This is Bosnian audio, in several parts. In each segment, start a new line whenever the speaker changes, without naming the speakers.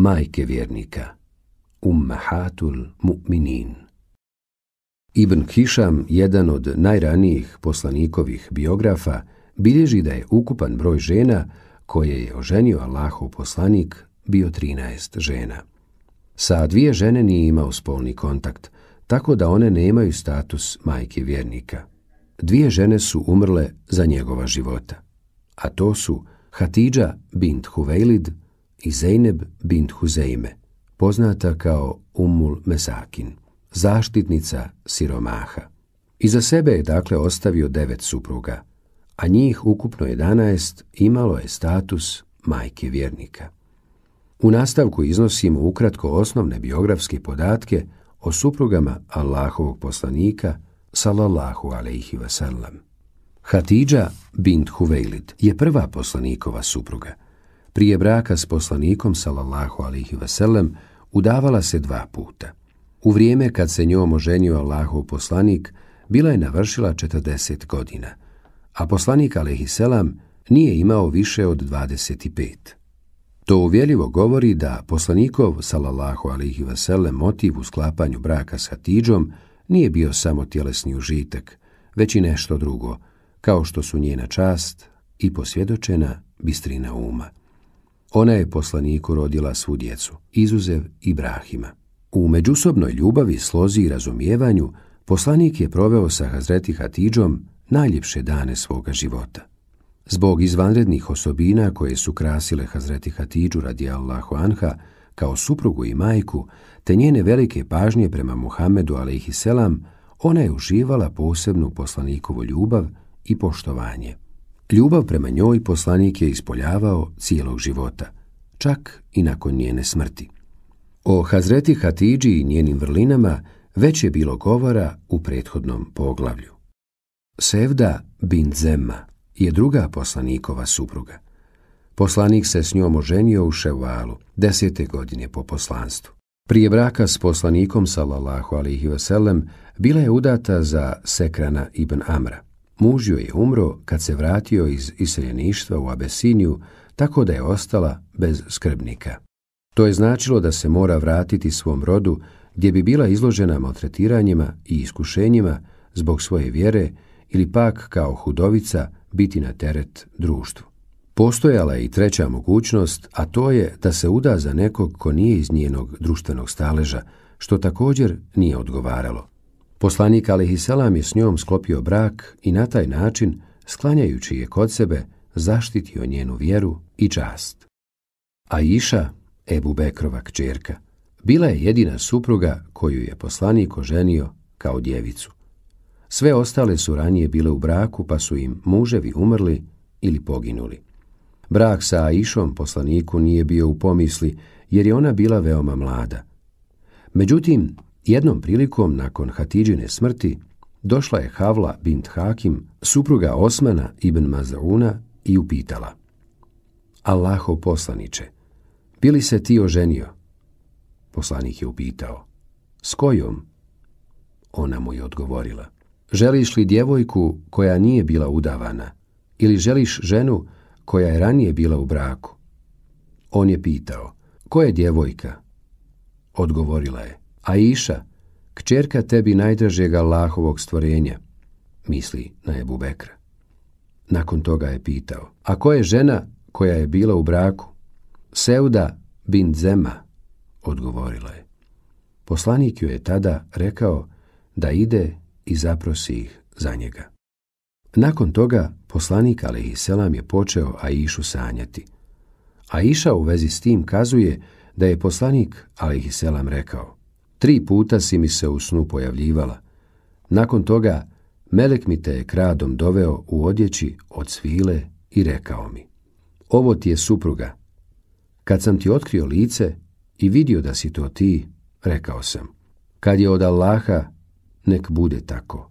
majke vjernika, ummahatul mu'minin. Ibn Hišam, jedan od najranijih poslanikovih biografa, bilježi da je ukupan broj žena koje je oženio Allahov poslanik bio 13 žena. Sa dvije žene nije imao spolni kontakt, tako da one nemaju status majke vjernika. Dvije žene su umrle za njegova života, a to su Hatidža bint Huvejlid i Zeyneb bint Huzeime, poznata kao Umul Mesakin, zaštitnica siromaha. Iza sebe je dakle ostavio devet supruga, a njih ukupno 11 imalo je status majke vjernika. U nastavku iznosimo ukratko osnovne biografske podatke o suprugama Allahovog poslanika, salallahu alaihi wasallam. Hatidža bint Huvejlid je prva poslanikova supruga prije braka s poslanikom sallallahu alihi veselem udavala se dva puta. U vrijeme kad se njom oženio Allahov poslanik, bila je navršila 40 godina, a poslanik alihi nije imao više od 25. To uvjeljivo govori da poslanikov sallallahu alihi Vaselem motiv u sklapanju braka s Hatidžom nije bio samo tjelesni užitak, već i nešto drugo, kao što su njena čast i posvjedočena bistrina uma. Ona je poslaniku rodila svu djecu, izuzev Ibrahima. U međusobnoj ljubavi, slozi i razumijevanju, poslanik je proveo sa Hazreti Hatidžom najljepše dane svoga života. Zbog izvanrednih osobina koje su krasile Hazreti Hatidžu radi Allahu Anha kao suprugu i majku, te njene velike pažnje prema Muhammedu a.s., ona je uživala posebnu poslanikovu ljubav i poštovanje. Ljubav prema njoj poslanik je ispoljavao cijelog života, čak i nakon njene smrti. O Hazreti Hatidži i njenim vrlinama već je bilo govora u prethodnom poglavlju. Sevda bin Zemma je druga poslanikova supruga. Poslanik se s njom oženio u Ševalu, desete godine po poslanstvu. Prije braka s poslanikom, salallahu alihi veselem bila je udata za Sekrana ibn Amra. Muž joj je umro kad se vratio iz iseljeništva u Abesiniju, tako da je ostala bez skrbnika. To je značilo da se mora vratiti svom rodu gdje bi bila izložena maltretiranjima i iskušenjima zbog svoje vjere ili pak kao hudovica biti na teret društvu. Postojala je i treća mogućnost, a to je da se uda za nekog ko nije iz njenog društvenog staleža, što također nije odgovaralo. Poslanik Selam je s njom sklopio brak i na taj način, sklanjajući je kod sebe, zaštitio njenu vjeru i čast. A Iša, Ebu Bekrova kćerka, bila je jedina supruga koju je poslanik oženio kao djevicu. Sve ostale su ranije bile u braku pa su im muževi umrli ili poginuli. Brak sa Aishom poslaniku nije bio u pomisli jer je ona bila veoma mlada. Međutim, Jednom prilikom nakon Hatidžine smrti došla je Havla bint Hakim, supruga Osmana ibn Mazauna i upitala Allaho poslaniče, bili se ti oženio? Poslanik je upitao, s kojom? Ona mu je odgovorila, želiš li djevojku koja nije bila udavana ili želiš ženu koja je ranije bila u braku? On je pitao, ko je djevojka? Odgovorila je, a iša, kćerka tebi najdražeg Allahovog stvorenja, misli na Ebu Bekra. Nakon toga je pitao, a ko je žena koja je bila u braku? Seuda bin Zema, odgovorila je. Poslanik ju je tada rekao da ide i zaprosi ih za njega. Nakon toga poslanik Selam je počeo Aišu sanjati. Aiša u vezi s tim kazuje da je poslanik Selam rekao Tri puta si mi se u snu pojavljivala. Nakon toga, Melek mi te je kradom doveo u odjeći od svile i rekao mi. Ovo ti je supruga. Kad sam ti otkrio lice i vidio da si to ti, rekao sam. Kad je od Allaha, nek bude tako.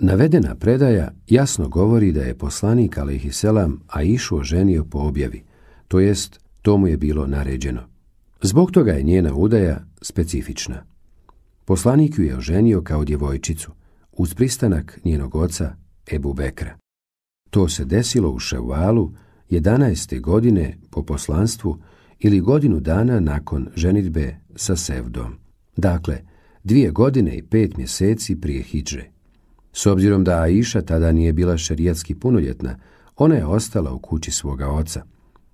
Navedena predaja jasno govori da je poslanik a išu ženio po objavi, to jest to mu je bilo naređeno. Zbog toga je njena udaja specifična. Poslanik ju je oženio kao djevojčicu, uz pristanak njenog oca Ebu Bekra. To se desilo u Ševalu 11. godine po poslanstvu ili godinu dana nakon ženitbe sa Sevdom. Dakle, dvije godine i pet mjeseci prije Hidže. S obzirom da Aisha tada nije bila šerijatski punoljetna, ona je ostala u kući svoga oca.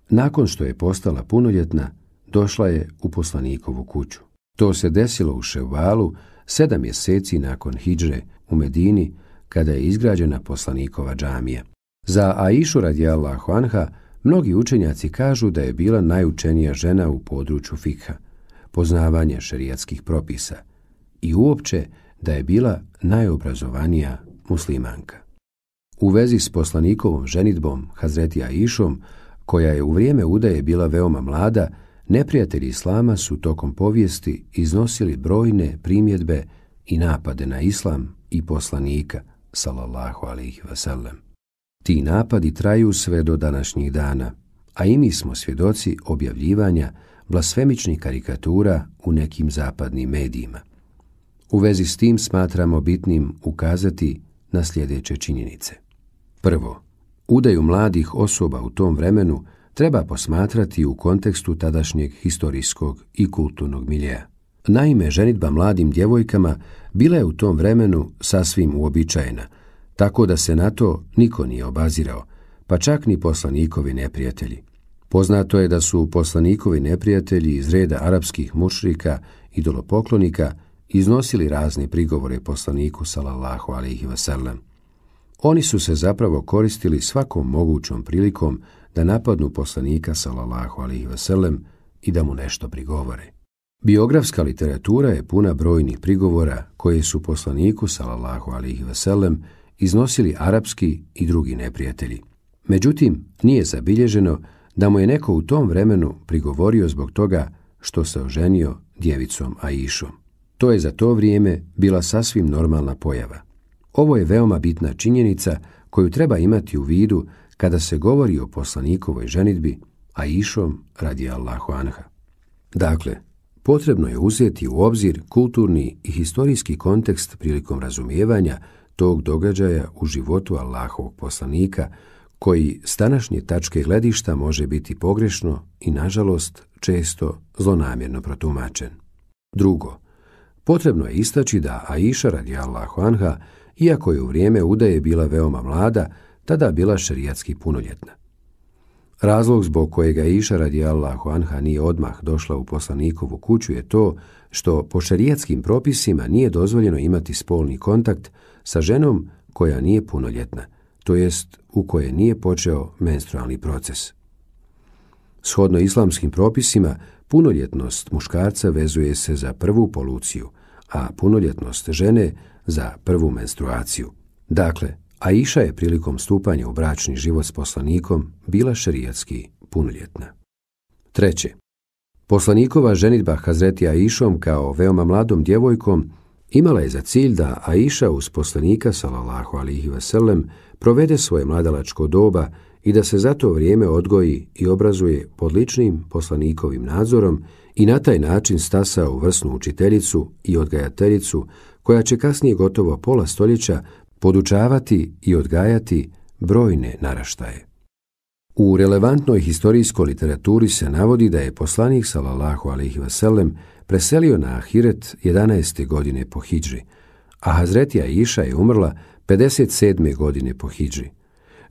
Nakon što je postala punoljetna, došla je u poslanikovu kuću. To se desilo u Ševalu sedam mjeseci nakon Hidže u Medini kada je izgrađena poslanikova džamija. Za Aishu radijallahu anha mnogi učenjaci kažu da je bila najučenija žena u području fikha, poznavanje šerijatskih propisa i uopće da je bila najobrazovanija muslimanka. U vezi s poslanikovom ženitbom Hazreti Aishom, koja je u vrijeme udaje bila veoma mlada, neprijatelji islama su tokom povijesti iznosili brojne primjedbe i napade na islam i poslanika, salallahu alihi vasallam. Ti napadi traju sve do današnjih dana, a i mi smo svjedoci objavljivanja blasfemičnih karikatura u nekim zapadnim medijima. U vezi s tim smatramo bitnim ukazati na sljedeće činjenice. Prvo, udaju mladih osoba u tom vremenu treba posmatrati u kontekstu tadašnjeg historijskog i kulturnog miljeja. Naime, ženitba mladim djevojkama bila je u tom vremenu sasvim uobičajena, tako da se na to niko nije obazirao, pa čak ni poslanikovi neprijatelji. Poznato je da su poslanikovi neprijatelji iz reda arapskih mušrika i dolopoklonika iznosili razne prigovore poslaniku sallallahu alaihi wasallam. Oni su se zapravo koristili svakom mogućom prilikom da napadnu poslanika sallallahu alaihi veselem i da mu nešto prigovore. Biografska literatura je puna brojnih prigovora koje su poslaniku sallallahu alaihi veselem iznosili arapski i drugi neprijatelji. Međutim, nije zabilježeno da mu je neko u tom vremenu prigovorio zbog toga što se oženio djevicom Aishom. To je za to vrijeme bila sasvim normalna pojava. Ovo je veoma bitna činjenica koju treba imati u vidu kada se govori o poslanikovoj ženitbi, a išom radi Allahu Anha. Dakle, potrebno je uzeti u obzir kulturni i historijski kontekst prilikom razumijevanja tog događaja u životu Allahovog poslanika, koji s današnje tačke gledišta može biti pogrešno i, nažalost, često zlonamjerno protumačen. Drugo, potrebno je istaći da Aisha radi Allahu Anha, iako je u vrijeme udaje bila veoma mlada, tada bila šerijatski punoljetna. Razlog zbog kojega je Iša radi Allahu Anha nije odmah došla u poslanikovu kuću je to što po šerijatskim propisima nije dozvoljeno imati spolni kontakt sa ženom koja nije punoljetna, to jest u koje nije počeo menstrualni proces. Shodno islamskim propisima, punoljetnost muškarca vezuje se za prvu poluciju, a punoljetnost žene za prvu menstruaciju. Dakle, a je prilikom stupanja u bračni život s poslanikom bila šerijatski punoljetna. Treće, poslanikova ženitba Hazreti Aishom kao veoma mladom djevojkom imala je za cilj da Aisha uz poslanika sallallahu alihi provede svoje mladalačko doba i da se za to vrijeme odgoji i obrazuje pod ličnim poslanikovim nadzorom i na taj način stasa u vrsnu učiteljicu i odgajateljicu koja će kasnije gotovo pola stoljeća podučavati i odgajati brojne naraštaje. U relevantnoj historijskoj literaturi se navodi da je poslanik sallallahu alaihi preselio na Ahiret 11. godine po hidži, a Hazretija Iša je umrla 57. godine po hidži.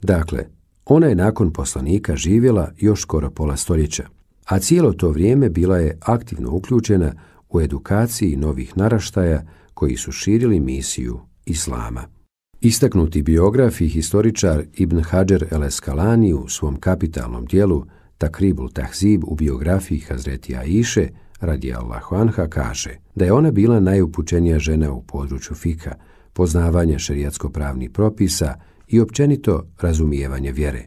Dakle, ona je nakon poslanika živjela još skoro pola stoljeća, a cijelo to vrijeme bila je aktivno uključena u edukaciji novih naraštaja koji su širili misiju Islama. Istaknuti biograf i historičar Ibn Hajar el Eskalani u svom kapitalnom dijelu Takribul Tahzib u biografiji Hazreti Aiše radi Allahu Anha kaže da je ona bila najupućenija žena u području fika, poznavanja šerijatsko-pravnih propisa i općenito razumijevanje vjere.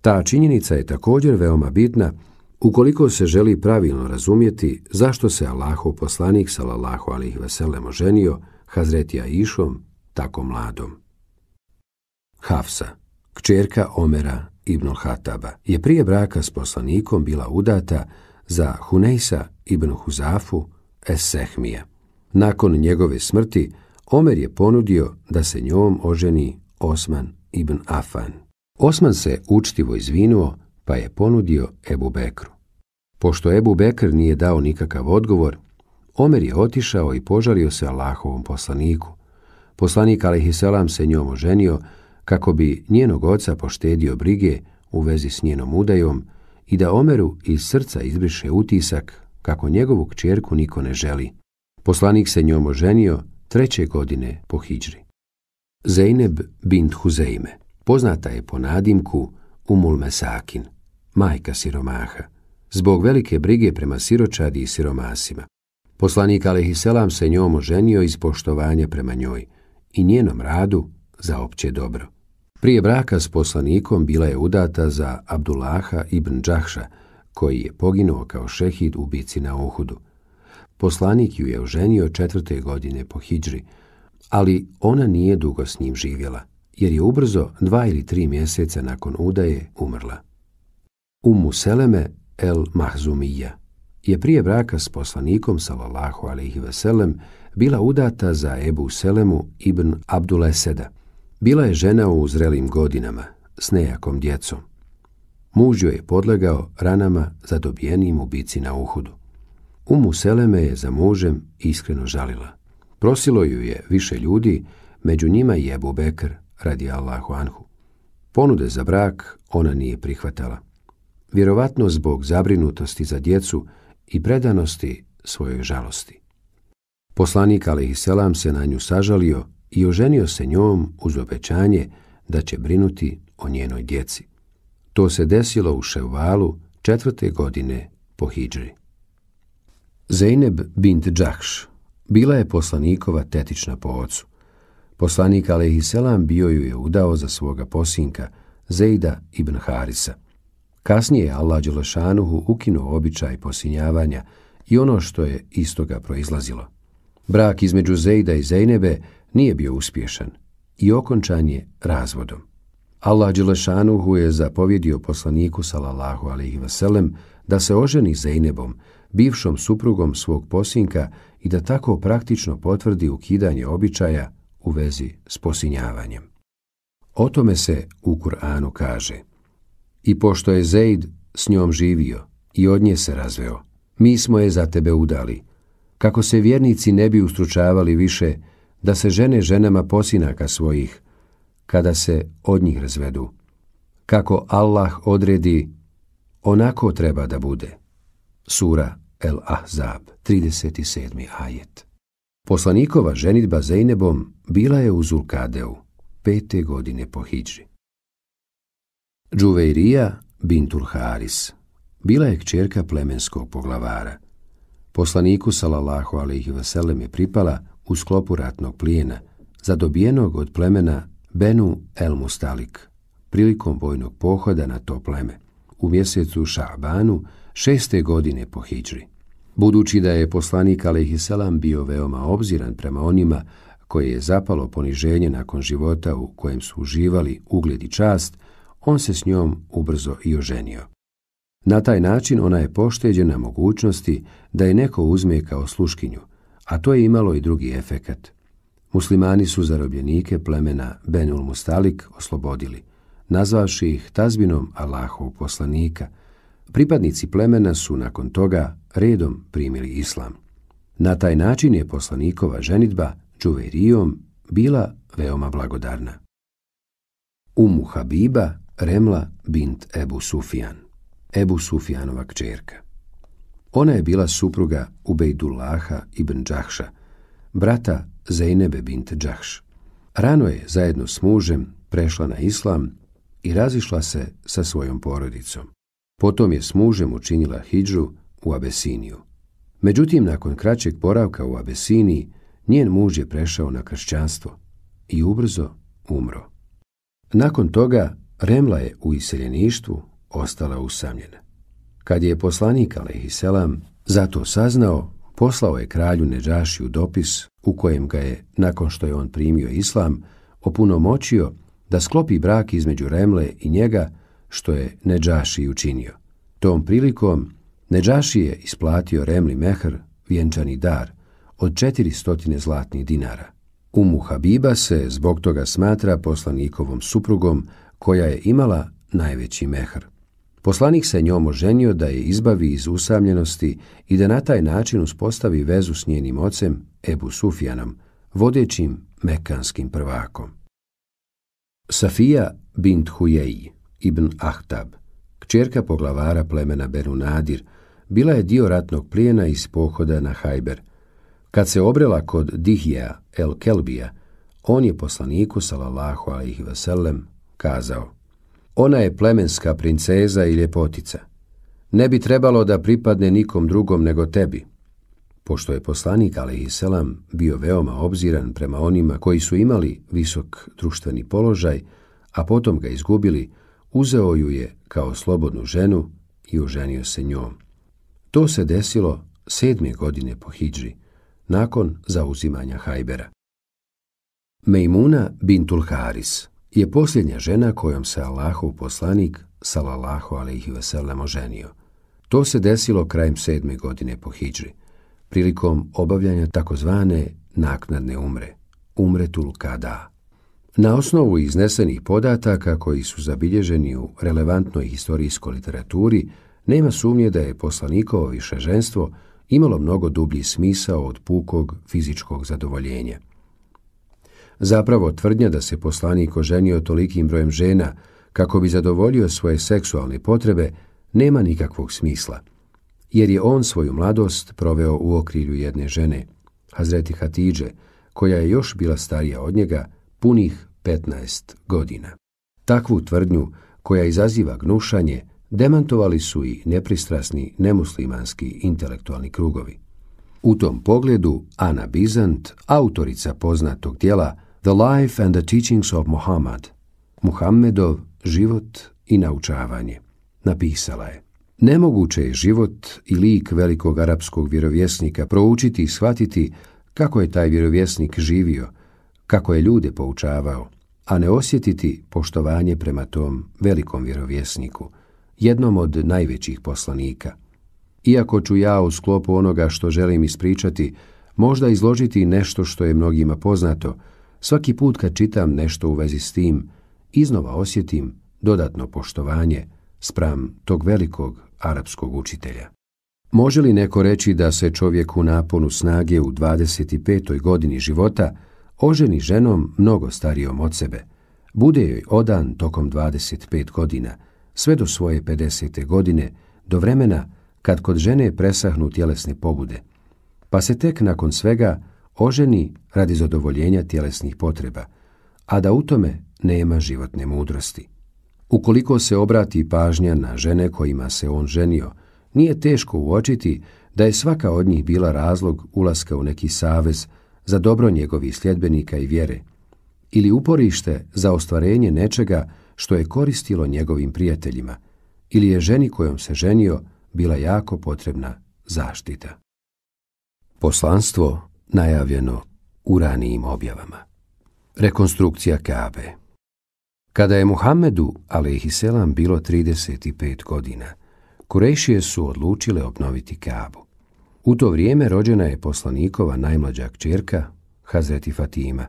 Ta činjenica je također veoma bitna ukoliko se želi pravilno razumjeti zašto se Allahov poslanik sallallahu alejhi ve oženio Hazreti Aišom tako mladom. Hafsa, kćerka Omera ibn Hataba, je prije braka s poslanikom bila udata za Huneysa ibn Huzafu Esehmija. Nakon njegove smrti, Omer je ponudio da se njom oženi Osman ibn Afan. Osman se učtivo izvinuo, pa je ponudio Ebu Bekru. Pošto Ebu Bekr nije dao nikakav odgovor, Omer je otišao i požalio se Allahovom poslaniku. Poslanik Alihiselam se njom oženio, kako bi njenog oca poštedio brige u vezi s njenom udajom i da Omeru iz srca izbriše utisak kako njegovu kćerku niko ne želi. Poslanik se njom oženio treće godine po hijđri. Zeyneb bint Huzeime poznata je po nadimku Umul Mesakin, majka siromaha, zbog velike brige prema siročadi i siromasima. Poslanik Alehiselam se njom oženio iz poštovanja prema njoj i njenom radu za opće dobro. Prije braka s poslanikom bila je udata za Abdullaha ibn Džahša, koji je poginuo kao šehid u bici na Uhudu. Poslanik ju je oženio četvrte godine po hidri, ali ona nije dugo s njim živjela, jer je ubrzo dva ili tri mjeseca nakon udaje umrla. U Museleme el Mahzumija je prije braka s poslanikom sallallahu alaihi veselem bila udata za Ebu Selemu ibn Abduleseda, bila je žena u zrelim godinama, s nejakom djecom. Muž joj je podlegao ranama zadobijenim u bici na uhudu. Umu Seleme je za mužem iskreno žalila. Prosilo ju je više ljudi, među njima i Ebu Bekr, radi Allahu Anhu. Ponude za brak ona nije prihvatala. Vjerovatno zbog zabrinutosti za djecu i predanosti svojoj žalosti. Poslanik Alihi Selam se na nju sažalio i oženio se njom uz obećanje da će brinuti o njenoj djeci. To se desilo u Ševalu četvrte godine po Hidžri. Zeyneb bint Džahš bila je poslanikova tetična po ocu. Poslanik Selam bio ju je udao za svoga posinka Zejda ibn Harisa. Kasnije je Allah Đelešanuhu ukinuo običaj posinjavanja i ono što je istoga proizlazilo. Brak između Zejda i Zejnebe nije bio uspješan i okončan je razvodom. Allah Đelešanuhu je zapovjedio poslaniku salallahu alaihi vaselem da se oženi Zejnebom, bivšom suprugom svog posinka i da tako praktično potvrdi ukidanje običaja u vezi s posinjavanjem. O tome se u Kur'anu kaže I pošto je Zeid s njom živio i od nje se razveo, mi smo je za tebe udali. Kako se vjernici ne bi ustručavali više, da se žene ženama posinaka svojih, kada se od njih razvedu. Kako Allah odredi, onako treba da bude. Sura El Ahzab, 37. ajet. Poslanikova ženitba Zejnebom bila je u Zulkadeu, pete godine po Hidži. Džuveirija bin Haris, bila je kćerka plemenskog poglavara. Poslaniku Salallahu alaihi vasallam je pripala u sklopu ratnog plijena, zadobijenog od plemena Benu El Mustalik, prilikom vojnog pohoda na to pleme, u mjesecu Šabanu, šeste godine po Hidžri. Budući da je poslanik Aleyhisselam bio veoma obziran prema onima koje je zapalo poniženje nakon života u kojem su uživali ugled i čast, on se s njom ubrzo i oženio. Na taj način ona je pošteđena mogućnosti da je neko uzme kao sluškinju, a to je imalo i drugi efekat. Muslimani su zarobljenike plemena Benul Mustalik oslobodili, nazvavši ih tazbinom Allahov poslanika. Pripadnici plemena su nakon toga redom primili islam. Na taj način je poslanikova ženitba Čuverijom bila veoma blagodarna. Umu Habiba Remla bint Ebu Sufjan, Ebu Sufjanova kćerka. Ona je bila supruga Ubejdullaha ibn Džahša, brata Zejnebe bint Đahš. Rano je zajedno s mužem prešla na islam i razišla se sa svojom porodicom. Potom je s mužem učinila hidžu u Abesiniju. Međutim, nakon kraćeg boravka u Abesiniji, njen muž je prešao na kršćanstvo i ubrzo umro. Nakon toga Remla je u iseljeništvu ostala usamljena. Kad je poslanik selam, za to saznao, poslao je kralju Neđašiju dopis u kojem ga je, nakon što je on primio islam, opunomoćio da sklopi brak između Remle i njega, što je Neđaši učinio. Tom prilikom Neđaši je isplatio Remli Mehr, vjenčani dar, od 400 zlatnih dinara. Umu Habiba se zbog toga smatra poslanikovom suprugom koja je imala najveći mehr. Poslanik se njom oženio da je izbavi iz usamljenosti i da na taj način uspostavi vezu s njenim ocem Ebu Sufjanom, vodećim mekanskim prvakom. Safija bint Hujeji ibn Ahtab, kćerka poglavara plemena Nadir, bila je dio ratnog plijena iz pohoda na Hajber. Kad se obrela kod Dihija el Kelbija, on je poslaniku Salallahu alaihi vasallam kazao ona je plemenska princeza i ljepotica. Ne bi trebalo da pripadne nikom drugom nego tebi. Pošto je poslanik Ali Selam bio veoma obziran prema onima koji su imali visok društveni položaj, a potom ga izgubili, uzeo ju je kao slobodnu ženu i oženio se njom. To se desilo sedme godine po Hidži, nakon zauzimanja Hajbera. Mejmuna bintul Haris je posljednja žena kojom se Allahov poslanik, salallahu alaihi veselem, oženio. To se desilo krajem sedme godine po hijđri, prilikom obavljanja takozvane naknadne umre, umretul kada. Na osnovu iznesenih podataka koji su zabilježeni u relevantnoj historijskoj literaturi, nema sumnje da je poslanikovo višeženstvo imalo mnogo dublji smisao od pukog fizičkog zadovoljenja. Zapravo, tvrdnja da se poslanik oženio tolikim brojem žena kako bi zadovoljio svoje seksualne potrebe nema nikakvog smisla, jer je on svoju mladost proveo u okrilju jedne žene, Hazreti Hatidže, koja je još bila starija od njega punih 15 godina. Takvu tvrdnju, koja izaziva gnušanje, demantovali su i nepristrasni nemuslimanski intelektualni krugovi. U tom pogledu Ana Bizant, autorica poznatog dijela The Life and the Teachings of Muhammad, Muhammedov život i naučavanje, napisala je. Nemoguće je život i lik velikog arapskog vjerovjesnika proučiti i shvatiti kako je taj vjerovjesnik živio, kako je ljude poučavao, a ne osjetiti poštovanje prema tom velikom vjerovjesniku, jednom od najvećih poslanika. Iako ću ja u sklopu onoga što želim ispričati, možda izložiti nešto što je mnogima poznato – Svaki put kad čitam nešto u vezi s tim, iznova osjetim dodatno poštovanje spram tog velikog arapskog učitelja. Može li neko reći da se čovjek u naponu snage u 25. godini života oženi ženom mnogo starijom od sebe, bude joj odan tokom 25 godina, sve do svoje 50. godine, do vremena kad kod žene presahnu tjelesne pobude, pa se tek nakon svega oženi radi zadovoljenja tjelesnih potreba, a da u tome nema životne mudrosti. Ukoliko se obrati pažnja na žene kojima se on ženio, nije teško uočiti da je svaka od njih bila razlog ulaska u neki savez za dobro njegovih sljedbenika i vjere, ili uporište za ostvarenje nečega što je koristilo njegovim prijateljima, ili je ženi kojom se ženio bila jako potrebna zaštita. Poslanstvo najavljeno u ranijim objavama. Rekonstrukcija Kabe Kada je Muhammedu, alaihisselam, bilo 35 godina, Kurešije su odlučile obnoviti Kabu. U to vrijeme rođena je poslanikova najmlađa kćerka, Hazreti Fatima,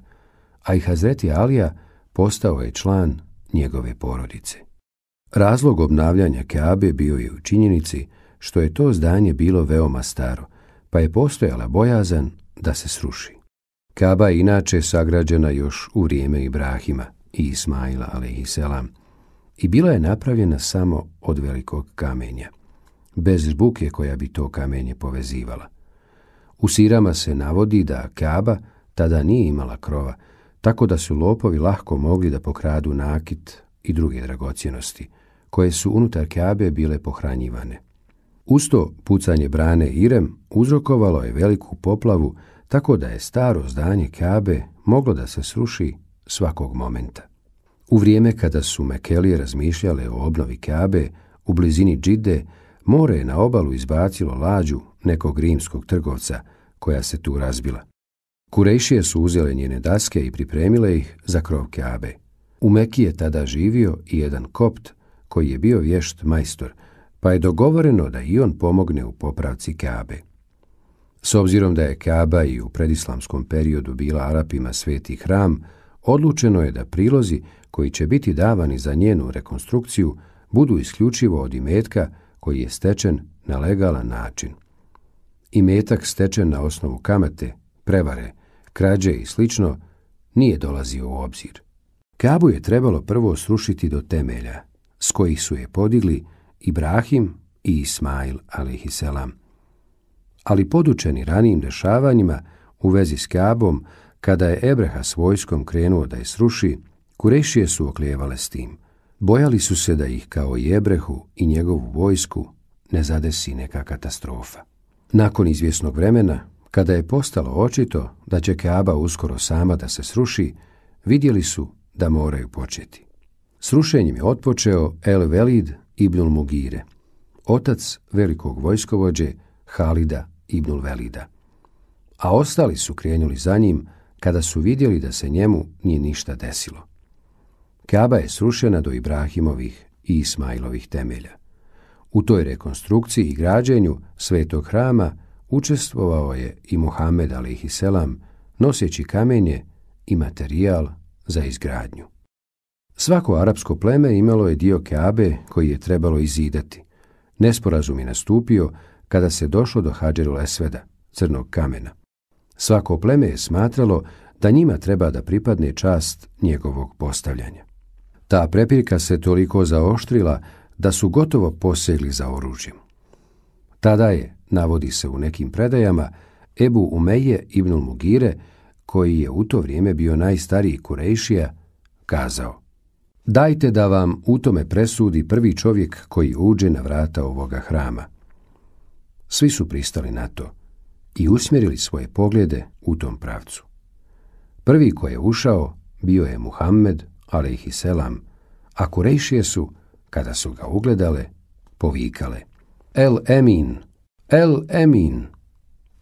a i Hazreti Alija postao je član njegove porodice. Razlog obnavljanja Kabe bio je u činjenici što je to zdanje bilo veoma staro, pa je postojala bojazan da se sruši. Kaba je inače sagrađena još u vrijeme Ibrahima i Ismaila a.s. i bila je napravljena samo od velikog kamenja, bez žbuke koja bi to kamenje povezivala. U sirama se navodi da Kaba tada nije imala krova, tako da su lopovi lahko mogli da pokradu nakit i druge dragocjenosti, koje su unutar Kabe bile pohranjivane – Usto pucanje brane Irem uzrokovalo je veliku poplavu, tako da je staro zdanje Kabe moglo da se sruši svakog momenta. U vrijeme kada su Mekelije razmišljale o obnovi Kabe, u blizini Džide, more je na obalu izbacilo lađu nekog rimskog trgovca, koja se tu razbila. Kurejšije su uzele njene daske i pripremile ih za krov Kabe. U Meki je tada živio i jedan kopt, koji je bio vješt majstor, pa je dogovoreno da i on pomogne u popravci Kabe. S obzirom da je Kaba i u predislamskom periodu bila Arapima sveti hram, odlučeno je da prilozi koji će biti davani za njenu rekonstrukciju budu isključivo od imetka koji je stečen na legalan način. Imetak stečen na osnovu kamate, prevare, krađe i slično nije dolazio u obzir. Kabu je trebalo prvo srušiti do temelja, s kojih su je podigli Ibrahim i Ismail a.s. Ali podučeni ranijim dešavanjima u vezi s Kabom, kada je Ebreha s vojskom krenuo da je sruši, Kurešije su oklijevale s tim. Bojali su se da ih kao i Ebrehu i njegovu vojsku ne zadesi neka katastrofa. Nakon izvjesnog vremena, kada je postalo očito da će Keaba uskoro sama da se sruši, vidjeli su da moraju početi. Srušenjem je otpočeo El Velid ibnul Mugire, otac velikog vojskovođe Halida ibnul Velida. A ostali su krenuli za njim kada su vidjeli da se njemu nije ništa desilo. Kaba je srušena do Ibrahimovih i Ismailovih temelja. U toj rekonstrukciji i građenju svetog hrama učestvovao je i Muhammed a.s. noseći kamenje i materijal za izgradnju. Svako arapsko pleme imalo je dio Keabe koji je trebalo izidati. Nesporazum je nastupio kada se došlo do Hadžeru Lesveda, crnog kamena. Svako pleme je smatralo da njima treba da pripadne čast njegovog postavljanja. Ta prepirka se toliko zaoštrila da su gotovo posegli za oružjem. Tada je, navodi se u nekim predajama, Ebu Umeje ibnul Mugire, koji je u to vrijeme bio najstariji Kurejšija, kazao Dajte da vam u tome presudi prvi čovjek koji uđe na vrata ovoga hrama. Svi su pristali na to i usmjerili svoje poglede u tom pravcu. Prvi koji je ušao bio je Muhammed, selam, a kurejšije su, kada su ga ugledale, povikale El Emin, El Emin,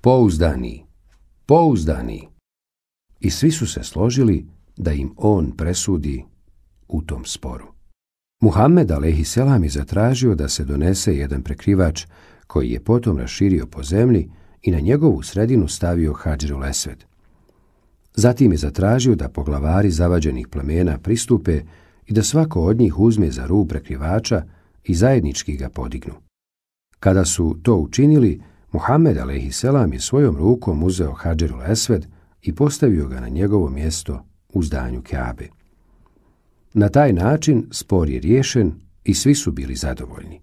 pouzdani, pouzdani. I svi su se složili da im on presudi u tom sporu. Muhammed a.s. je zatražio da se donese jedan prekrivač koji je potom raširio po zemlji i na njegovu sredinu stavio hađru lesved. Zatim je zatražio da poglavari zavađenih plemena pristupe i da svako od njih uzme za rub prekrivača i zajednički ga podignu. Kada su to učinili, Muhammed a.s. je svojom rukom uzeo hađeru lesved i postavio ga na njegovo mjesto u zdanju Keabe. Na taj način spor je riješen i svi su bili zadovoljni.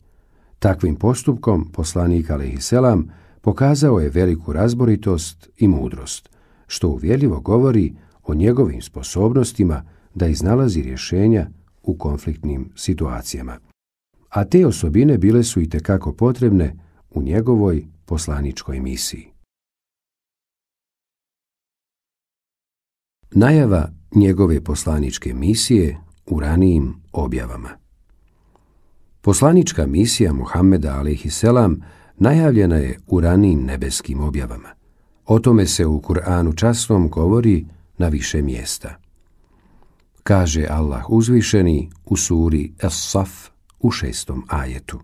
Takvim postupkom poslanik Alehiselam pokazao je veliku razboritost i mudrost, što uvjeljivo govori o njegovim sposobnostima da iznalazi rješenja u konfliktnim situacijama. A te osobine bile su i tekako potrebne u njegovoj poslaničkoj misiji. Najava njegove poslaničke misije u ranijim objavama. Poslanička misija Muhammeda a.s. najavljena je u ranijim nebeskim objavama. O tome se u Kur'anu časnom govori na više mjesta. Kaže Allah uzvišeni u suri as saf u šestom ajetu.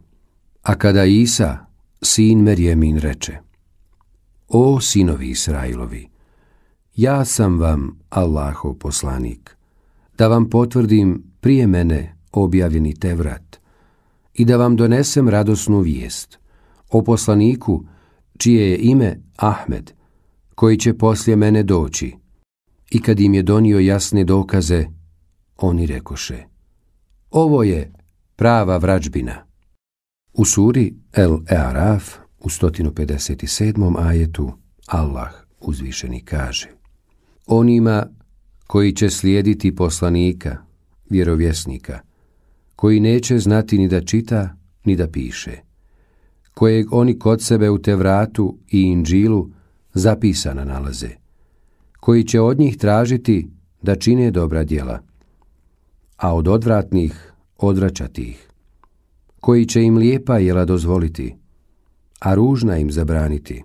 A kada Isa, sin Merjemin, reče O sinovi Israilovi, ja sam vam Allahov poslanik da vam potvrdim prije mene objavljeni Tevrat i da vam donesem radosnu vijest o poslaniku čije je ime Ahmed, koji će poslije mene doći. I kad im je donio jasne dokaze, oni rekoše, ovo je prava vrađbina. U suri El araf u 157. ajetu Allah uzvišeni kaže Onima koji će slijediti poslanika, vjerovjesnika, koji neće znati ni da čita, ni da piše, kojeg oni kod sebe u Tevratu i Inđilu zapisana nalaze, koji će od njih tražiti da čine dobra djela, a od odvratnih odvraćati ih, koji će im lijepa jela dozvoliti, a ružna im zabraniti,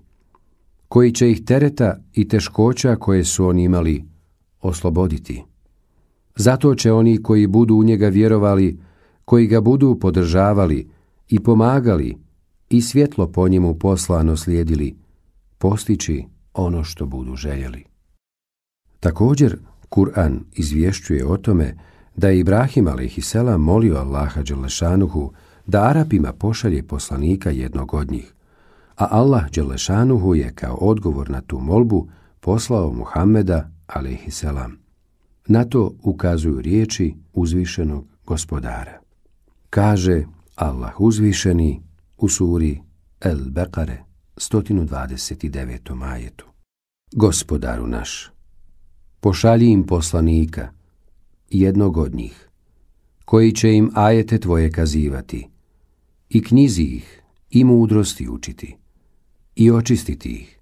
koji će ih tereta i teškoća koje su oni imali osloboditi. Zato će oni koji budu u njega vjerovali, koji ga budu podržavali i pomagali i svjetlo po njemu poslano slijedili, postići ono što budu željeli. Također, Kur'an izvješćuje o tome da je Ibrahim a.s. molio Allaha Đelešanuhu da Arapima pošalje poslanika jednog od njih, a Allah Đelešanuhu je kao odgovor na tu molbu poslao Muhammeda alaihissalam. Na to ukazuju riječi uzvišenog gospodara. Kaže Allah uzvišeni u suri El Bekare 129. majetu. Gospodaru naš, pošalji im poslanika, jednog od njih, koji će im ajete tvoje kazivati, i knjizi ih, i mudrosti učiti, i očistiti ih,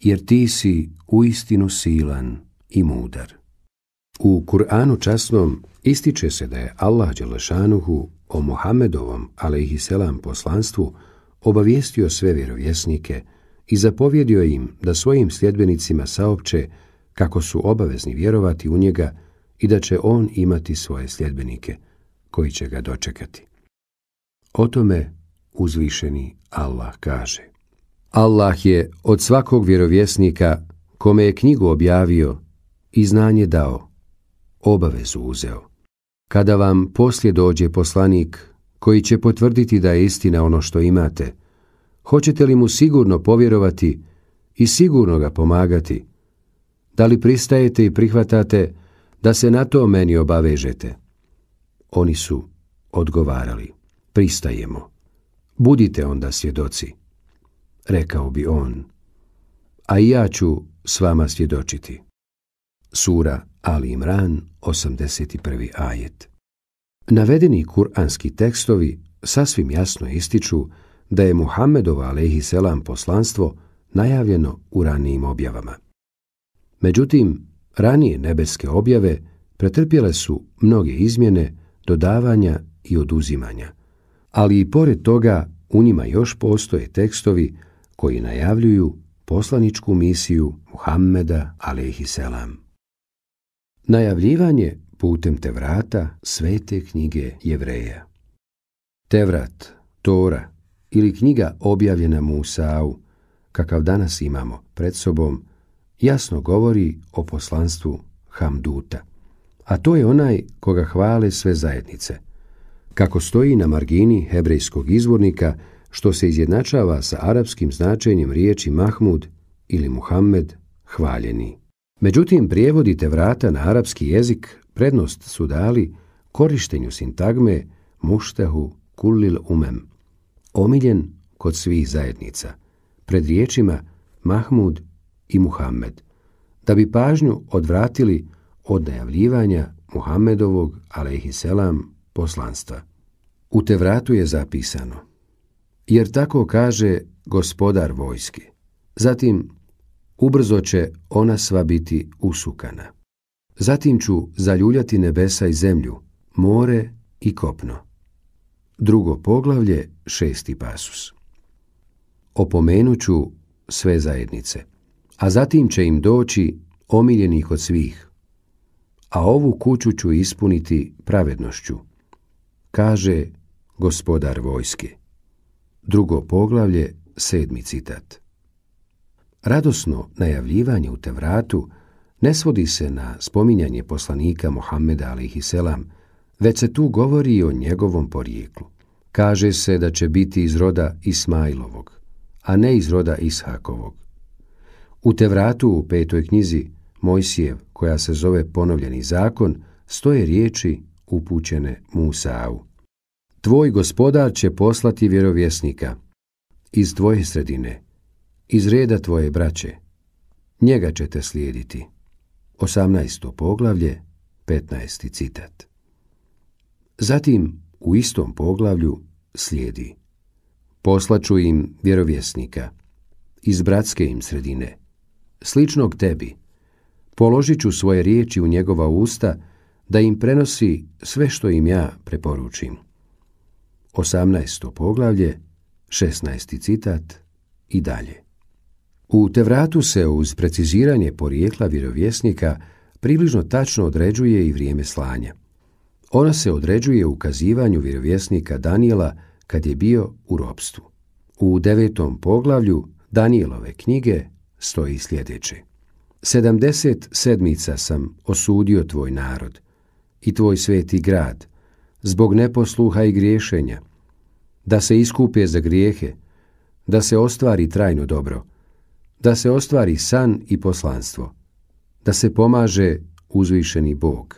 jer ti si istinu silan i mudar. U Kur'anu časnom ističe se da je Allah Đelešanuhu o Mohamedovom, selam, poslanstvu obavijestio sve vjerovjesnike i zapovjedio im da svojim sljedbenicima saopće kako su obavezni vjerovati u njega i da će on imati svoje sljedbenike koji će ga dočekati. O tome uzvišeni Allah kaže – Allah je od svakog vjerovjesnika kome je knjigu objavio i znanje dao, obavezu uzeo. Kada vam poslije dođe poslanik koji će potvrditi da je istina ono što imate, hoćete li mu sigurno povjerovati i sigurno ga pomagati? Da li pristajete i prihvatate da se na to meni obavežete? Oni su odgovarali, pristajemo. Budite onda svjedoci rekao bi on. A i ja ću s vama svjedočiti. Sura Ali Imran, 81. ajet. Navedeni kuranski tekstovi sasvim jasno ističu da je Muhammedova selam poslanstvo najavljeno u ranijim objavama. Međutim, ranije nebeske objave pretrpjele su mnoge izmjene, dodavanja i oduzimanja. Ali i pored toga u njima još postoje tekstovi koji najavljuju poslaničku misiju Muhammeda selam. Najavljivanje putem Tevrata svete knjige Jevreja. Tevrat, Tora ili knjiga objavljena Musau, kakav danas imamo pred sobom, jasno govori o poslanstvu Hamduta, a to je onaj koga hvale sve zajednice. Kako stoji na margini hebrejskog izvornika, što se izjednačava sa arapskim značenjem riječi Mahmud ili Muhammed, hvaljeni. Međutim, prijevodi vrata na arapski jezik prednost su dali korištenju sintagme muštehu kullil umem, omiljen kod svih zajednica, pred riječima Mahmud i Muhammed, da bi pažnju odvratili od najavljivanja Muhammedovog, selam, poslanstva. U te vratu je zapisano – jer tako kaže gospodar vojski. Zatim, ubrzo će ona sva biti usukana. Zatim ću zaljuljati nebesa i zemlju, more i kopno. Drugo poglavlje, šesti pasus. Opomenuću sve zajednice, a zatim će im doći omiljenih od svih. A ovu kuću ću ispuniti pravednošću, kaže gospodar vojske. Drugo poglavlje, sedmi citat. Radosno najavljivanje u Tevratu ne svodi se na spominjanje poslanika Mohameda a.s., već se tu govori i o njegovom porijeklu. Kaže se da će biti iz roda Ismailovog, a ne iz roda Ishakovog. U Tevratu u petoj knjizi Mojsijev, koja se zove Ponovljeni zakon, stoje riječi upućene Musau. Tvoj gospodar će poslati vjerovjesnika iz tvoje sredine, iz reda tvoje braće. Njega ćete slijediti. 18. poglavlje, 15. citat. Zatim u istom poglavlju slijedi Poslaću im vjerovjesnika iz bratske im sredine, sličnog tebi. Položit ću svoje riječi u njegova usta da im prenosi sve što im ja preporučim. 18. poglavlje, 16. citat i dalje. U Tevratu se uz preciziranje porijekla vjerovjesnika približno tačno određuje i vrijeme slanja. Ona se određuje ukazivanju vjerovjesnika Danijela kad je bio u ropstvu. U devetom poglavlju Danijelove knjige stoji sljedeće. Sedamdeset sedmica sam osudio tvoj narod i tvoj sveti grad – zbog neposluha i griješenja, da se iskupe za grijehe, da se ostvari trajno dobro, da se ostvari san i poslanstvo, da se pomaže uzvišeni Bog.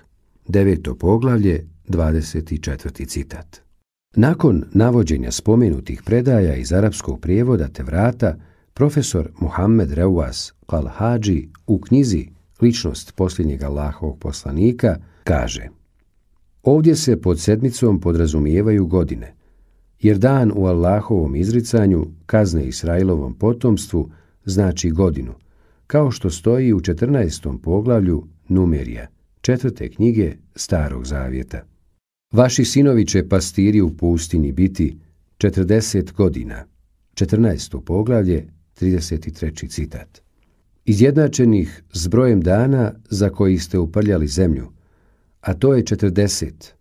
Deveto poglavlje, 24. citat. Nakon navođenja spomenutih predaja iz arapskog prijevoda te vrata, profesor Muhammed Reuas Kalhađi u knjizi Ličnost posljednjeg Allahovog poslanika kaže – Ovdje se pod sedmicom podrazumijevaju godine, jer dan u Allahovom izricanju kazne Israilovom potomstvu znači godinu, kao što stoji u 14. poglavlju Numerija, četvrte knjige Starog zavjeta. Vaši sinovi će pastiri u pustini biti 40 godina. 14. poglavlje, 33. citat. Izjednačenih s brojem dana za koji ste uprljali zemlju, a to je 40.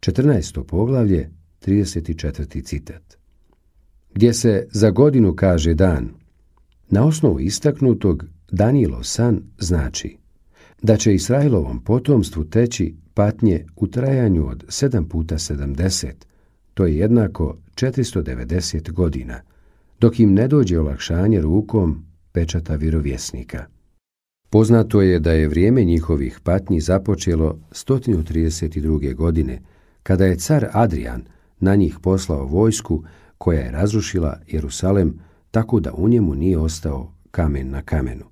14. poglavlje, 34. citat. Gdje se za godinu kaže dan. Na osnovu istaknutog Danilo san znači da će Israilovom potomstvu teći patnje u trajanju od 7 puta 70, to je jednako 490 godina, dok im ne dođe olakšanje rukom pečata virovjesnika. Poznato je da je vrijeme njihovih patnji započelo 132. godine, kada je car Adrian na njih poslao vojsku koja je razrušila Jerusalem tako da u njemu nije ostao kamen na kamenu.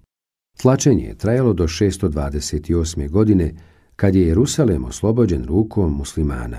Tlačenje je trajalo do 628. godine kad je Jerusalem oslobođen rukom muslimana.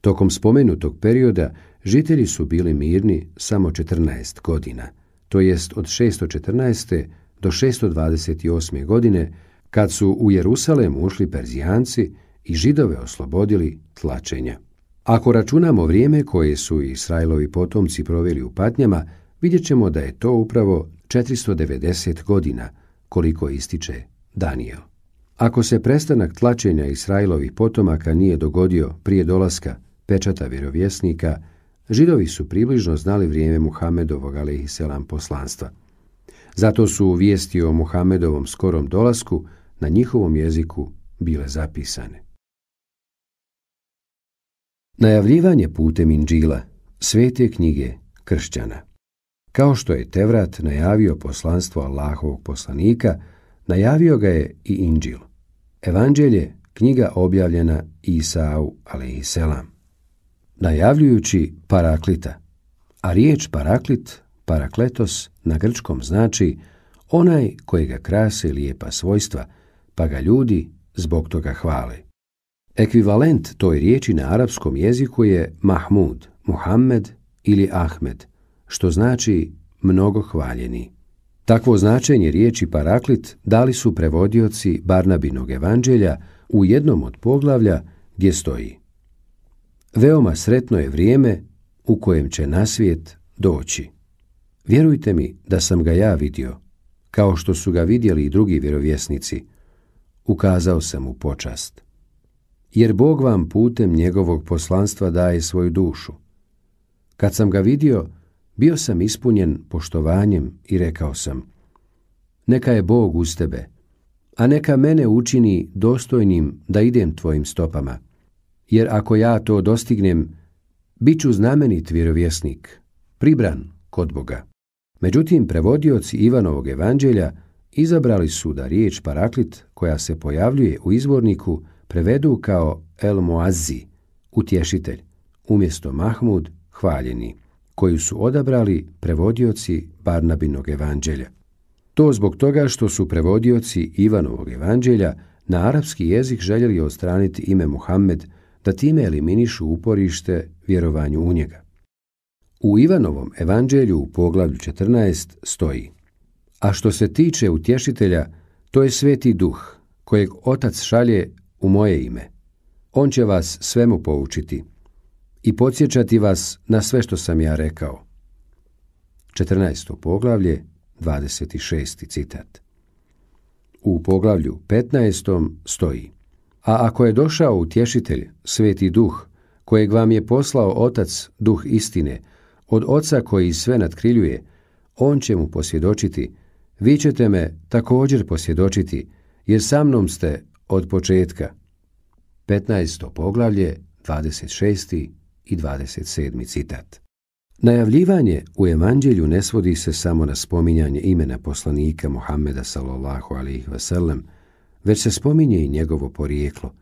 Tokom spomenutog perioda žitelji su bili mirni samo 14 godina, to jest od 614 do 628. godine, kad su u Jerusalem ušli Perzijanci i Židove oslobodili tlačenja. Ako računamo vrijeme koje su Israilovi potomci proveli u patnjama, vidjet ćemo da je to upravo 490 godina, koliko ističe Daniel. Ako se prestanak tlačenja Israilovih potomaka nije dogodio prije dolaska pečata vjerovjesnika, židovi su približno znali vrijeme Muhammedovog alaihisselam poslanstva – zato su vijesti o Muhamedovom skorom dolasku na njihovom jeziku bile zapisane. Najavljivanje putem Inđila, svete knjige kršćana. Kao što je Tevrat najavio poslanstvo Allahovog poslanika, najavio ga je i Inđil. Evanđelje, knjiga objavljena Isau Selam. Najavljujući paraklita, a riječ paraklit Parakletos na grčkom znači onaj kojega krase lijepa svojstva, pa ga ljudi zbog toga hvale. Ekvivalent toj riječi na arapskom jeziku je Mahmud, Muhammed ili Ahmed, što znači mnogo hvaljeni. Takvo značenje riječi paraklit dali su prevodioci Barnabinog evanđelja u jednom od poglavlja gdje stoji. Veoma sretno je vrijeme u kojem će nasvijet svijet doći. Vjerujte mi da sam ga ja vidio, kao što su ga vidjeli i drugi vjerovjesnici. Ukazao sam mu počast. Jer Bog vam putem njegovog poslanstva daje svoju dušu. Kad sam ga vidio, bio sam ispunjen poštovanjem i rekao sam Neka je Bog uz tebe, a neka mene učini dostojnim da idem tvojim stopama. Jer ako ja to dostignem, bit ću znamenit vjerovjesnik, pribran kod Boga. Međutim, prevodioci Ivanovog evanđelja izabrali su da riječ paraklit, koja se pojavljuje u izvorniku, prevedu kao El Moazi, utješitelj, umjesto Mahmud, hvaljeni, koju su odabrali prevodioci Barnabinog evanđelja. To zbog toga što su prevodioci Ivanovog evanđelja na arapski jezik željeli odstraniti ime Muhammed, da time eliminišu uporište vjerovanju u njega. U Ivanovom evanđelju u poglavlju 14 stoji A što se tiče utješitelja, to je sveti duh, kojeg otac šalje u moje ime. On će vas svemu poučiti i podsjećati vas na sve što sam ja rekao. 14. poglavlje, 26. citat. U poglavlju 15. stoji A ako je došao utješitelj, sveti duh, kojeg vam je poslao otac, duh istine, od oca koji sve nadkriljuje, on će mu posvjedočiti, vi ćete me također posvjedočiti, jer sa mnom ste od početka. 15. poglavlje, 26. i 27. citat. Najavljivanje u evanđelju ne svodi se samo na spominjanje imena poslanika Muhammeda sallallahu alaihi wasallam, već se spominje i njegovo porijeklo,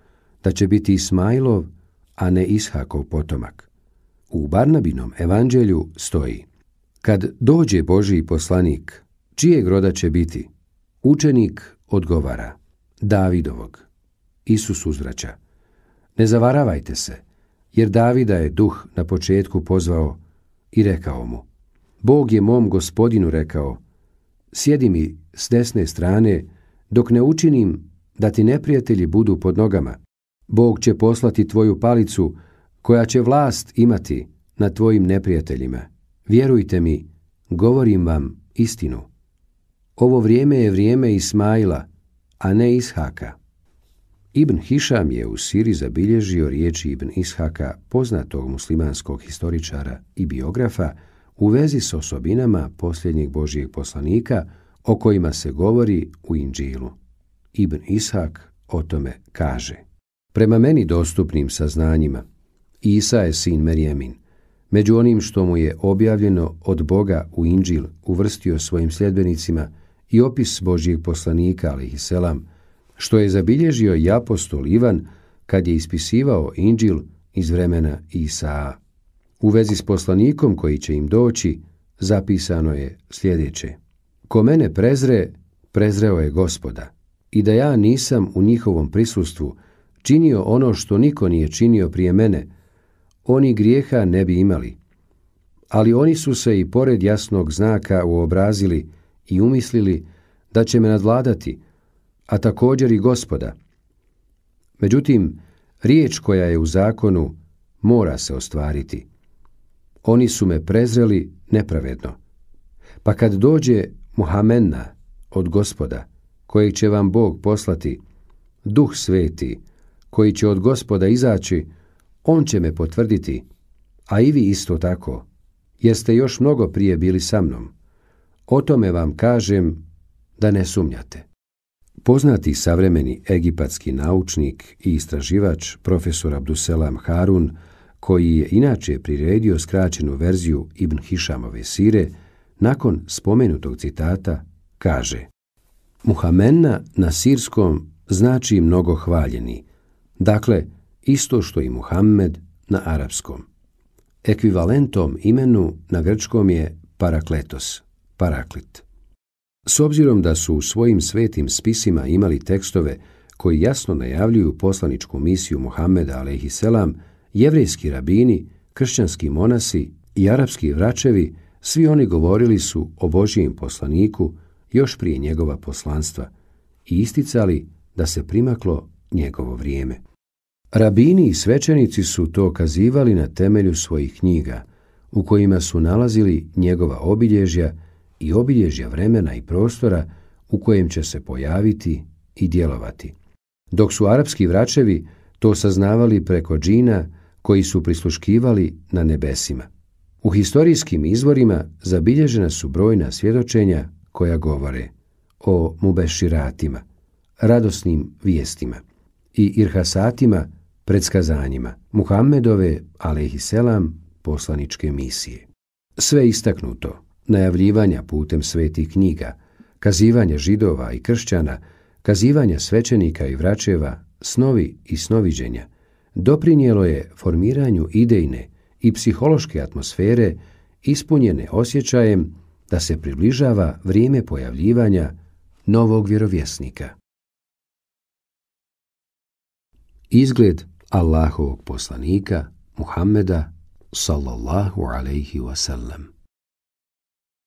da će biti Ismailov, a ne Ishakov potomak. U Barnabinom evanđelju stoji Kad dođe Boži poslanik, čijeg roda će biti? Učenik odgovara Davidovog. Isus uzvraća Ne zavaravajte se, jer Davida je duh na početku pozvao i rekao mu Bog je mom gospodinu rekao Sjedi mi s desne strane dok ne učinim da ti neprijatelji budu pod nogama. Bog će poslati tvoju palicu koja će vlast imati na tvojim neprijateljima. Vjerujte mi, govorim vam istinu. Ovo vrijeme je vrijeme Ismaila, a ne Ishaka. Ibn Hisham je u Siri zabilježio riječi Ibn Ishaka, poznatog muslimanskog historičara i biografa, u vezi s osobinama posljednjeg Božijeg poslanika o kojima se govori u Inđilu. Ibn Ishak o tome kaže. Prema meni dostupnim saznanjima, Isa je sin Merijemin. Među onim što mu je objavljeno od Boga u Inđil uvrstio svojim sljedbenicima i opis Božijeg poslanika, ali i selam, što je zabilježio i apostol Ivan kad je ispisivao Inđil iz vremena Isaa. U vezi s poslanikom koji će im doći, zapisano je sljedeće. Ko mene prezre, prezreo je gospoda, i da ja nisam u njihovom prisustvu činio ono što niko nije činio prije mene, oni grijeha ne bi imali. Ali oni su se i pored jasnog znaka uobrazili i umislili da će me nadvladati, a također i gospoda. Međutim, riječ koja je u zakonu mora se ostvariti. Oni su me prezreli nepravedno. Pa kad dođe Muhamenna od gospoda, kojeg će vam Bog poslati, duh sveti, koji će od gospoda izaći, on će me potvrditi, a i vi isto tako, jer ste još mnogo prije bili sa mnom. O tome vam kažem da ne sumnjate. Poznati savremeni egipatski naučnik i istraživač profesor Abduselam Harun, koji je inače priredio skraćenu verziju Ibn Hišamove sire, nakon spomenutog citata kaže Muhamenna na sirskom znači mnogo hvaljeni. Dakle, isto što i Muhammed na arapskom. Ekvivalentom imenu na grčkom je parakletos, paraklit. S obzirom da su u svojim svetim spisima imali tekstove koji jasno najavljuju poslaničku misiju Muhammeda a.s., jevrijski rabini, kršćanski monasi i arapski vračevi, svi oni govorili su o Božijem poslaniku još prije njegova poslanstva i isticali da se primaklo njegovo vrijeme. Rabini i svećenici su to kazivali na temelju svojih knjiga, u kojima su nalazili njegova obilježja i obilježja vremena i prostora u kojem će se pojaviti i djelovati. Dok su arapski vračevi to saznavali preko džina koji su prisluškivali na nebesima. U historijskim izvorima zabilježena su brojna svjedočenja koja govore o mubeširatima, radosnim vijestima i irhasatima predskazanjima Muhammedove, selam, poslaničke misije. Sve istaknuto, najavljivanja putem svetih knjiga, kazivanja židova i kršćana, kazivanja svećenika i vračeva, snovi i snoviđenja, doprinijelo je formiranju idejne i psihološke atmosfere ispunjene osjećajem da se približava vrijeme pojavljivanja novog vjerovjesnika. Izgled Allahovog poslanika Muhammeda sallallahu alaihi wasallam.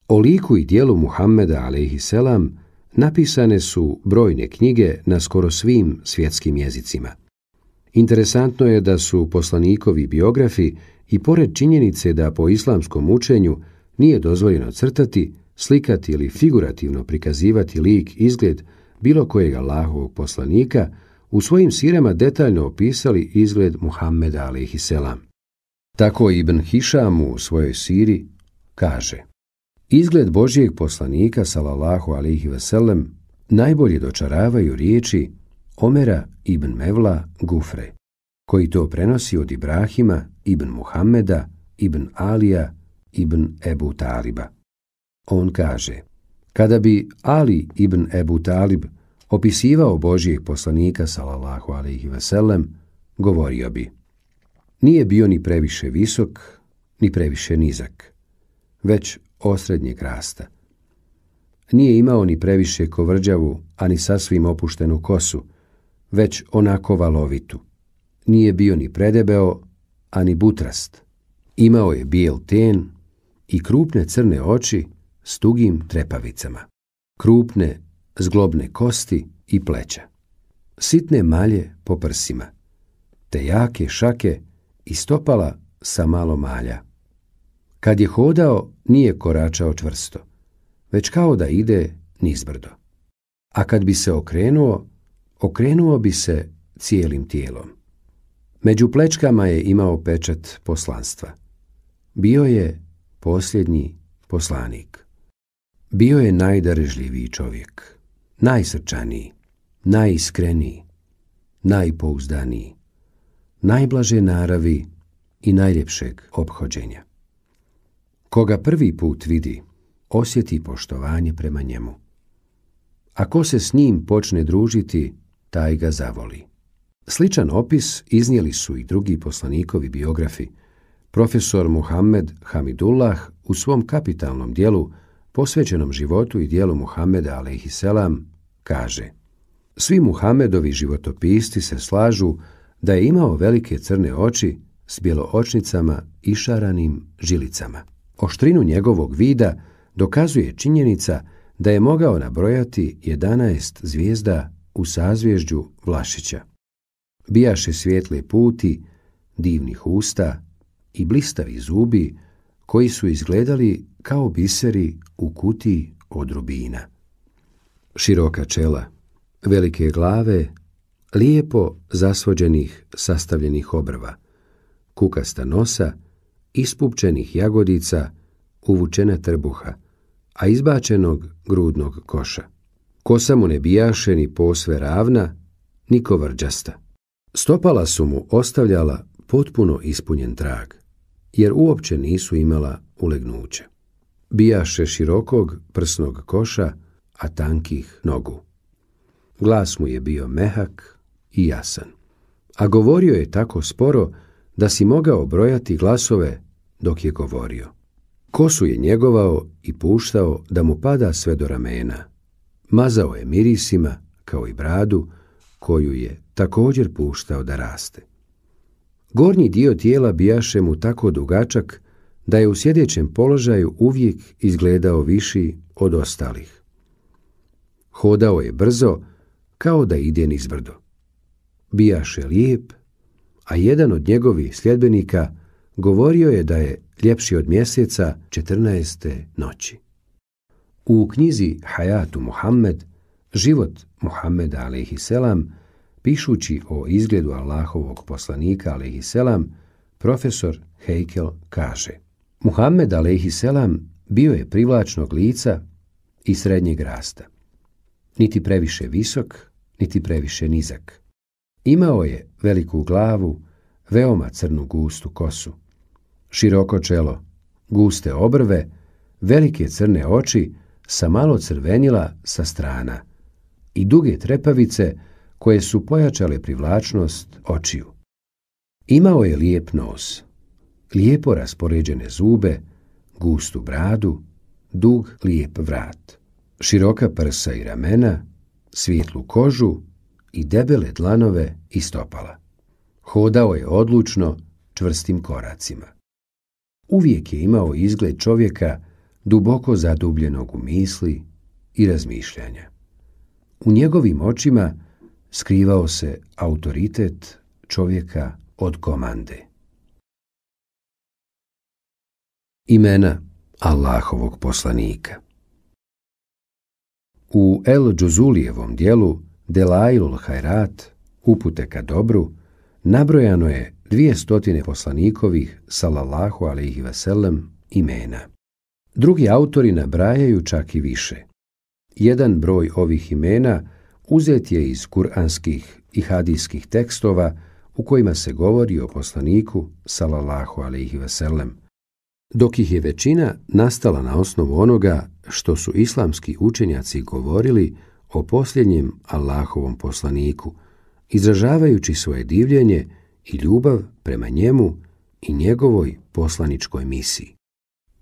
O liku i dijelu Muhammeda alaihi selam napisane su brojne knjige na skoro svim svjetskim jezicima. Interesantno je da su poslanikovi biografi i pored činjenice da po islamskom učenju nije dozvoljeno crtati, slikati ili figurativno prikazivati lik izgled bilo kojeg Allahovog poslanika, u svojim sirama detaljno opisali izgled Muhammeda a.s. Tako Ibn Hišam u svojoj siri kaže Izgled Božijeg poslanika salallahu alihi veselem najbolje dočaravaju riječi Omera ibn Mevla Gufre, koji to prenosi od Ibrahima ibn Muhammeda ibn Alija ibn Ebu Taliba. On kaže, kada bi Ali ibn Ebu Talib opisivao Božijeg poslanika salallahu alaihi veselem, govorio bi Nije bio ni previše visok, ni previše nizak, već osrednjeg rasta. Nije imao ni previše kovrđavu, ani sasvim opuštenu kosu, već onako valovitu. Nije bio ni predebeo, ani butrast. Imao je bijel ten i krupne crne oči s tugim trepavicama. Krupne zglobne kosti i pleća. Sitne malje po prsima, te jake šake i stopala sa malo malja. Kad je hodao, nije koračao čvrsto, već kao da ide nizbrdo. A kad bi se okrenuo, okrenuo bi se cijelim tijelom. Među plečkama je imao pečat poslanstva. Bio je posljednji poslanik. Bio je najdarežljiviji čovjek najsrčaniji, najiskreniji, najpouzdaniji, najblaže naravi i najljepšeg obhođenja. Koga prvi put vidi, osjeti poštovanje prema njemu. Ako se s njim počne družiti, taj ga zavoli. Sličan opis iznijeli su i drugi poslanikovi biografi. Profesor Muhammed Hamidullah u svom kapitalnom dijelu posvećenom životu i dijelu Muhammeda selam kaže Svi Muhamedovi životopisti se slažu da je imao velike crne oči s bjeloočnicama i šaranim žilicama. Oštrinu njegovog vida dokazuje činjenica da je mogao nabrojati 11 zvijezda u sazvježđu Vlašića. Bijaše svijetle puti, divnih usta i blistavi zubi koji su izgledali kao biseri u kutiji od rubina široka čela, velike glave, lijepo zasvođenih sastavljenih obrva, kukasta nosa, ispupčenih jagodica, uvučena trbuha, a izbačenog grudnog koša. Kosa mu ne bijaše ni posve ravna, ni kovrđasta. Stopala su mu ostavljala potpuno ispunjen trag, jer uopće nisu imala ulegnuće. Bijaše širokog prsnog koša, a tankih nogu. Glas mu je bio mehak i jasan, a govorio je tako sporo da si mogao brojati glasove dok je govorio. Kosu je njegovao i puštao da mu pada sve do ramena. Mazao je mirisima, kao i bradu, koju je također puštao da raste. Gornji dio tijela bijaše mu tako dugačak da je u sjedećem položaju uvijek izgledao viši od ostalih. Hodao je brzo, kao da ide nizbrdo. Bijaše lijep, a jedan od njegovih sljedbenika govorio je da je ljepši od mjeseca 14. noći. U knjizi Hayatu Muhammed, život Muhammeda a.s., pišući o izgledu Allahovog poslanika a.s., profesor Heikel kaže Muhammed a.s. bio je privlačnog lica i srednjeg rasta niti previše visok, niti previše nizak. Imao je veliku glavu, veoma crnu gustu kosu, široko čelo, guste obrve, velike crne oči sa malo crvenila sa strana i duge trepavice koje su pojačale privlačnost očiju. Imao je lijep nos, lijepo raspoređene zube, gustu bradu, dug lijep vrat široka prsa i ramena, svijetlu kožu i debele dlanove i stopala. Hodao je odlučno, čvrstim koracima. Uvijek je imao izgled čovjeka duboko zadubljenog u misli i razmišljanja. U njegovim očima skrivao se autoritet čovjeka od komande. Imena Allahovog poslanika u El Džuzulijevom dijelu Delailul Hajrat, upute ka dobru, nabrojano je dvije stotine poslanikovih, salallahu alaihi veselem, imena. Drugi autori nabrajaju čak i više. Jedan broj ovih imena uzet je iz kuranskih i hadijskih tekstova u kojima se govori o poslaniku, salallahu alaihi veselem, dok ih je većina nastala na osnovu onoga što su islamski učenjaci govorili o posljednjem Allahovom poslaniku, izražavajući svoje divljenje i ljubav prema njemu i njegovoj poslaničkoj misiji.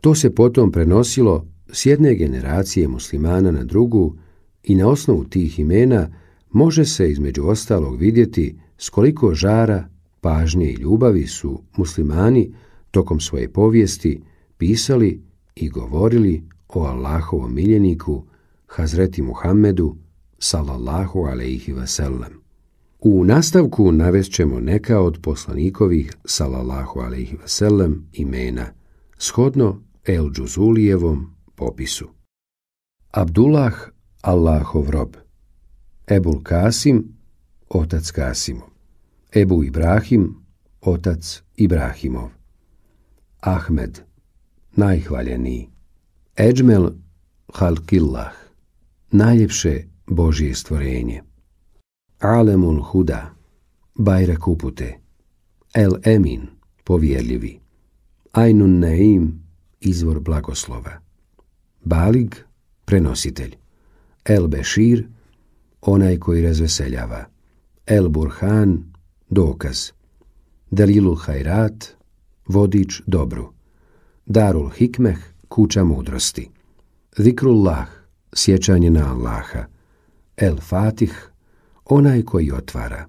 To se potom prenosilo s jedne generacije muslimana na drugu i na osnovu tih imena može se između ostalog vidjeti s koliko žara, pažnje i ljubavi su muslimani tokom svoje povijesti pisali i govorili o Allahovom miljeniku, Hazreti Muhammedu, salallahu alaihi vasallam. U nastavku navest ćemo neka od poslanikovih, salallahu alaihi vasallam, imena, shodno El Džuzulijevom popisu. Abdullah, Allahov rob. Ebul Kasim, otac Kasimu. Ebu Ibrahim, otac Ibrahimov. Ahmed, najhvaljeniji. Ejmel Halkillah, najljepše Božje stvorenje. Alemul Huda, bajra kupute. El Emin, povjerljivi. Ainun Naim, izvor blagoslova. Balig, prenositelj. El Bešir, onaj koji razveseljava. El Burhan, dokaz. Dalilul Hajrat, vodič dobru. Darul Hikmeh, kuća mudrosti. Zikrullah, sjećanje na Allaha. El Fatih, onaj koji otvara.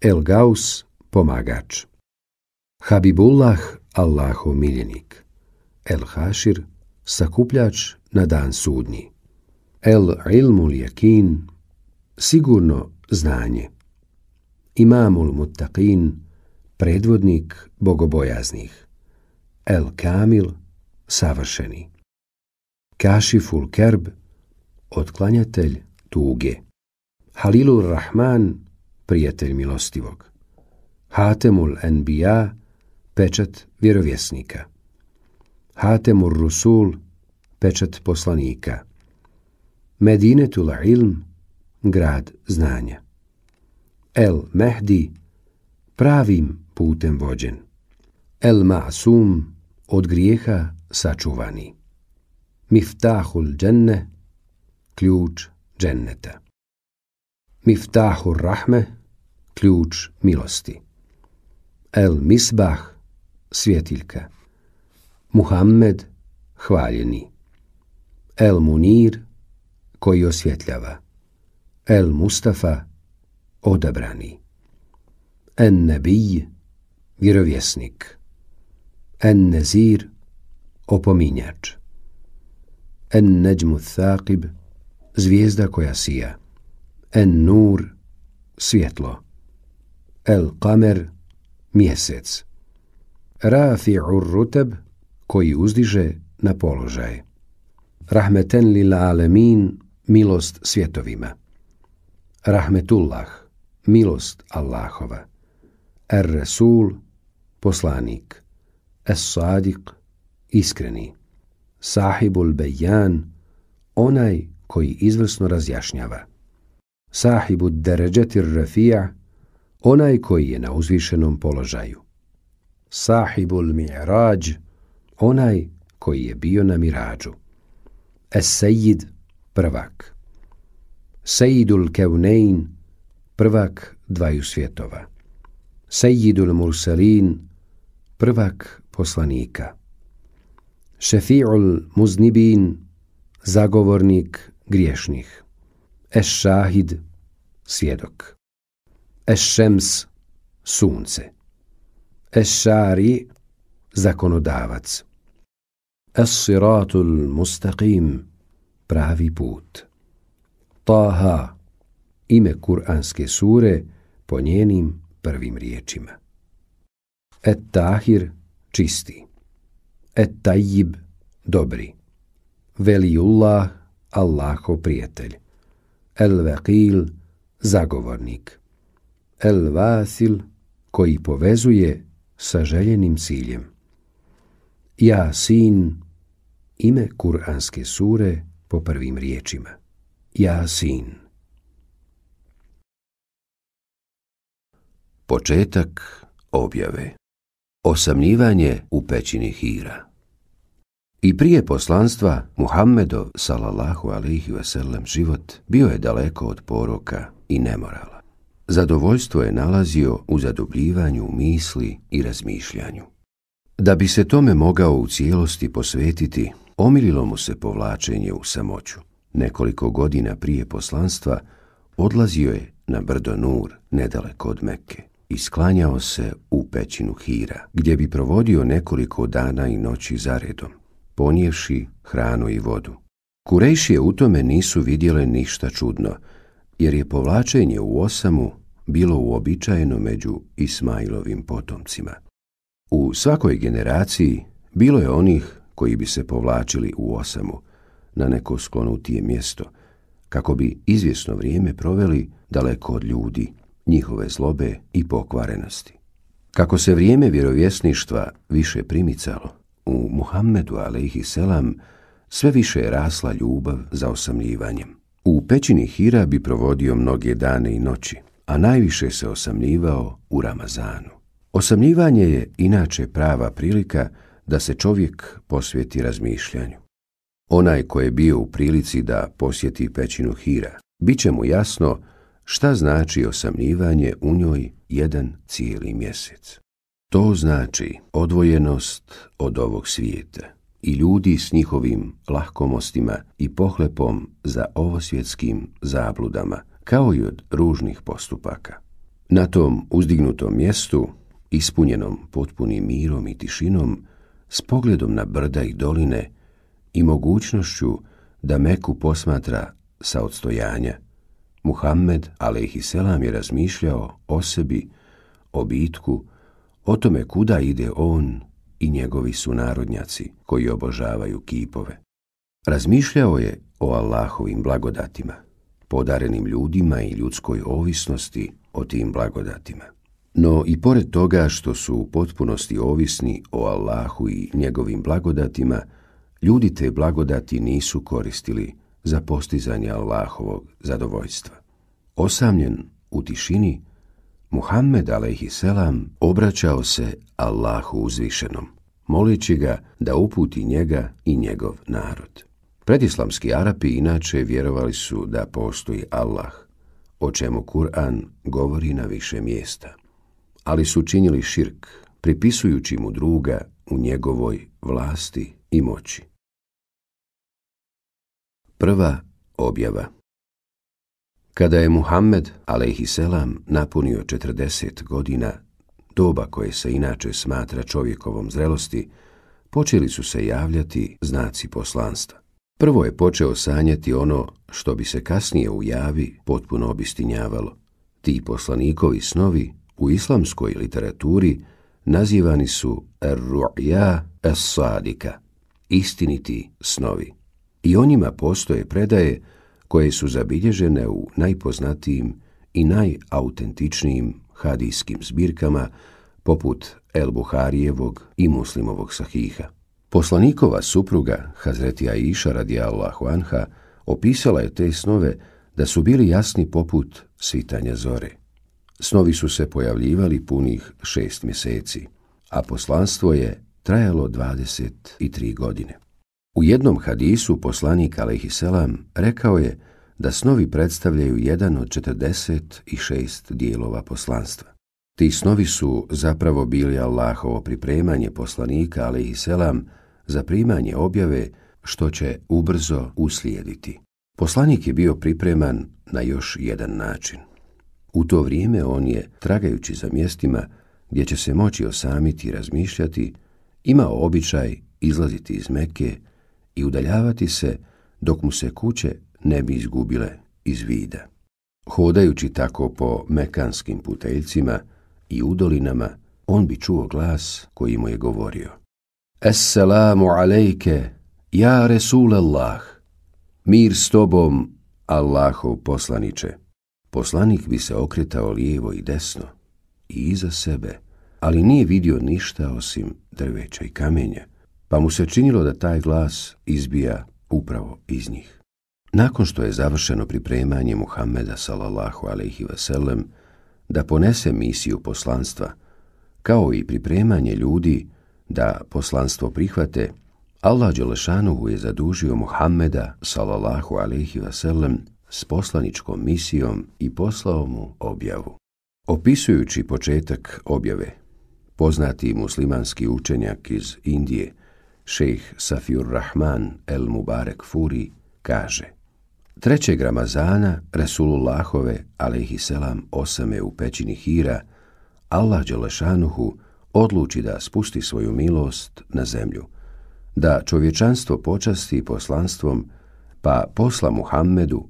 El Gaus, pomagač. Habibullah, Allahov miljenik. El Hašir, sakupljač na dan sudnji. El Ilmul Jakin, sigurno znanje. Imamul Muttaqin, predvodnik bogobojaznih. El Kamil, savršeni. Kašiful kerb, otklanjatelj tuge. Halilur Rahman, prijatelj milostivog. Hatemul Enbija, pečat vjerovjesnika. Hatemur Rusul, pečat poslanika. Medinetul Ilm, grad znanja. El Mehdi, pravim putem vođen. El Masum, od grijeha sačuvani. Miftahul dženne, ključ dženneta. Miftahur rahme, ključ milosti. El misbah, svjetiljka. Muhammed, hvaljeni. El munir, koji osvjetljava. El Mustafa, odabrani. En nebij, vjerovjesnik. En nezir, opominjač. En neđmu thakib. zvijezda koja sija. En nur, svjetlo. El kamer, mjesec. ur ruteb, koji uzdiže na položaj. Rahmeten lil alemin, milost svjetovima. Rahmetullah, milost Allahova. Er Resul, poslanik. Es Sadiq, iskreni. Sahibul bejan, onaj koji izvrsno razjašnjava. Sahibu deređetir rafija, onaj koji je na uzvišenom položaju. Sahibul mi'rađ, onaj koji je bio na mirađu. Esejid, prvak. Sejidul kevnein, prvak dvaju svjetova. Sejidul murselin, prvak poslanika šefi'ul muznibin, zagovornik griješnih. Eš šahid, svjedok. Eš šems, sunce. Es šari, zakonodavac. Es siratul mustaqim, pravi put. Taha, ime kuranske sure po njenim prvim riječima. Et tahir, čisti et-tajib, dobri. Velijullah, Allaho prijatelj. El-Vakil, zagovornik. El-Vasil, koji povezuje sa željenim ciljem. sin, ime kuranske sure po prvim riječima. sin Početak objave Osamljivanje u pećini Hira i prije poslanstva Muhammedov salallahu alihi život bio je daleko od poroka i nemorala. Zadovoljstvo je nalazio u zadubljivanju misli i razmišljanju. Da bi se tome mogao u cijelosti posvetiti, omililo mu se povlačenje u samoću. Nekoliko godina prije poslanstva odlazio je na brdo Nur, nedaleko od Mekke, i sklanjao se u pećinu Hira, gdje bi provodio nekoliko dana i noći zaredom ponijevši hranu i vodu. Kurejšije u tome nisu vidjele ništa čudno, jer je povlačenje u osamu bilo uobičajeno među Ismailovim potomcima. U svakoj generaciji bilo je onih koji bi se povlačili u osamu, na neko sklonutije mjesto, kako bi izvjesno vrijeme proveli daleko od ljudi, njihove zlobe i pokvarenosti. Kako se vrijeme vjerovjesništva više primicalo, u Muhammedu alaihi sve više je rasla ljubav za osamljivanjem. U pećini Hira bi provodio mnoge dane i noći, a najviše se osamljivao u Ramazanu. Osamljivanje je inače prava prilika da se čovjek posvjeti razmišljanju. Onaj ko je bio u prilici da posjeti pećinu Hira, bit će mu jasno šta znači osamljivanje u njoj jedan cijeli mjesec. To znači odvojenost od ovog svijeta i ljudi s njihovim lahkomostima i pohlepom za ovosvjetskim zabludama, kao i od ružnih postupaka. Na tom uzdignutom mjestu, ispunjenom potpunim mirom i tišinom, s pogledom na brda i doline i mogućnošću da Meku posmatra sa odstojanja, Muhammed a.s. je razmišljao o sebi, o bitku, o tome kuda ide on i njegovi sunarodnjaci koji obožavaju kipove. Razmišljao je o Allahovim blagodatima, podarenim ljudima i ljudskoj ovisnosti o tim blagodatima. No i pored toga što su u potpunosti ovisni o Allahu i njegovim blagodatima, ljudi te blagodati nisu koristili za postizanje Allahovog zadovoljstva. Osamljen u tišini, Muhammed a.s. obraćao se Allahu uzvišenom, molići ga da uputi njega i njegov narod. Predislamski Arapi inače vjerovali su da postoji Allah, o čemu Kur'an govori na više mjesta, ali su činili širk, pripisujući mu druga u njegovoj vlasti i moći. Prva objava kada je Muhammed, alejhiselam, napunio 40 godina, doba koje se inače smatra čovjekovom zrelosti, počeli su se javljati znaci poslanstva. Prvo je počeo sanjati ono što bi se kasnije u javi potpuno obistinjavalo. Ti poslanikovi snovi u islamskoj literaturi nazivani su ruja istiniti snovi. I o njima postoje predaje koje su zabilježene u najpoznatijim i najautentičnijim hadijskim zbirkama poput El Buharijevog i Muslimovog sahiha. Poslanikova supruga, Hazreti Aisha radi Allahu Anha, opisala je te snove da su bili jasni poput svitanja zore. Snovi su se pojavljivali punih šest mjeseci, a poslanstvo je trajalo 23 godine. U jednom hadisu poslanik Aleyhisselam rekao je da snovi predstavljaju jedan od 46 dijelova poslanstva. Ti snovi su zapravo bili Allahovo pripremanje poslanika Aleyhisselam za primanje objave što će ubrzo uslijediti. Poslanik je bio pripreman na još jedan način. U to vrijeme on je, tragajući za mjestima gdje će se moći osamiti i razmišljati, imao običaj izlaziti iz Mekke i udaljavati se dok mu se kuće ne bi izgubile iz vida. Hodajući tako po mekanskim puteljcima i udolinama, on bi čuo glas koji mu je govorio. Esselamu alejke, ja Resul Allah, mir s tobom, Allahov poslaniče. Poslanik bi se okretao lijevo i desno i iza sebe, ali nije vidio ništa osim drveća i kamenja pa mu se činilo da taj glas izbija upravo iz njih. Nakon što je završeno pripremanje Muhammeda sallallahu alaihi vaselem da ponese misiju poslanstva, kao i pripremanje ljudi da poslanstvo prihvate, Allah Đelešanuhu je zadužio Muhammeda sallallahu alaihi vaselem s poslaničkom misijom i poslao mu objavu. Opisujući početak objave, poznati muslimanski učenjak iz Indije, šejh Safjur Rahman El Mubarek Furi, kaže Trećeg Ramazana, Resulullahove, selam, osame u pećini hira, Allah Đelešanuhu odluči da spusti svoju milost na zemlju, da čovječanstvo počasti poslanstvom, pa posla Muhammedu,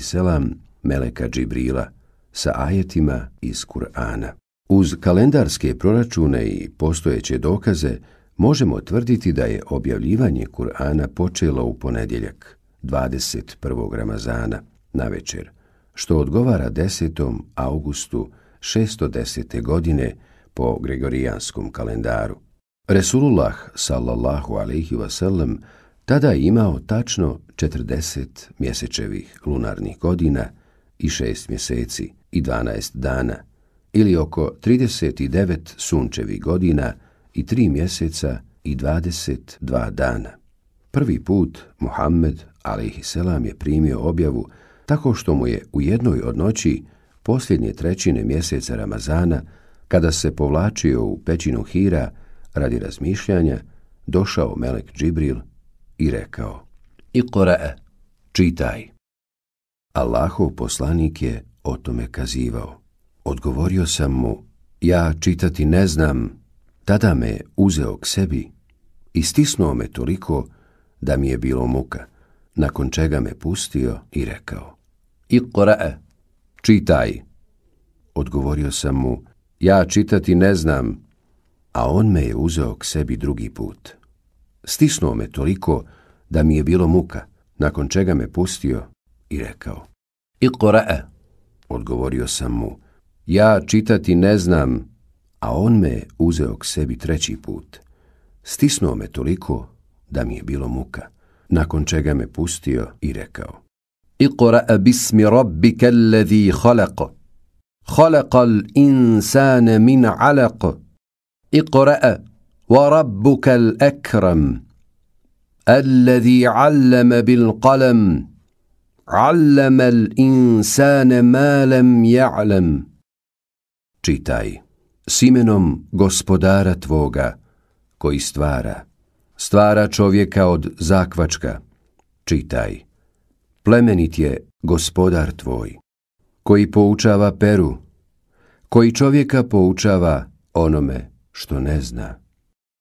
selam, Meleka Džibrila, sa ajetima iz Kur'ana. Uz kalendarske proračune i postojeće dokaze, možemo tvrditi da je objavljivanje Kur'ana počelo u ponedjeljak, 21. Ramazana, na večer, što odgovara 10. augustu 610. godine po Gregorijanskom kalendaru. Resulullah sallallahu alaihi wasallam tada je imao tačno 40 mjesečevih lunarnih godina i 6 mjeseci i 12 dana ili oko 39 sunčevih godina i tri mjeseca i 22 dana. Prvi put Muhammed a.s. je primio objavu tako što mu je u jednoj od noći posljednje trećine mjeseca Ramazana, kada se povlačio u pećinu Hira radi razmišljanja, došao Melek Džibril i rekao Iqra, čitaj. Allahov poslanik je o tome kazivao. Odgovorio sam mu, ja čitati ne znam, tada me uzeo k sebi i stisnuo me toliko da mi je bilo muka, nakon čega me pustio i rekao e čitaj. Odgovorio sam mu, ja čitati ne znam, a on me je uzeo k sebi drugi put. Stisnuo me toliko da mi je bilo muka, nakon čega me pustio i rekao e, Odgovorio sam mu, ja čitati ne znam, a on me je uzeo sebi treći put, stisnuo me toliko da mi je bilo muka, nakon čega me pustio i rekao Iqra bismi mi alladhi khalaqa, khalaqa al-insana min alaqa, Iqra wa al-akram, alladhi allama bil qalam allama insana ma lam ja'lam. Čitaj s imenom gospodara tvoga, koji stvara. Stvara čovjeka od zakvačka, čitaj. Plemenit je gospodar tvoj, koji poučava peru, koji čovjeka poučava onome što ne zna.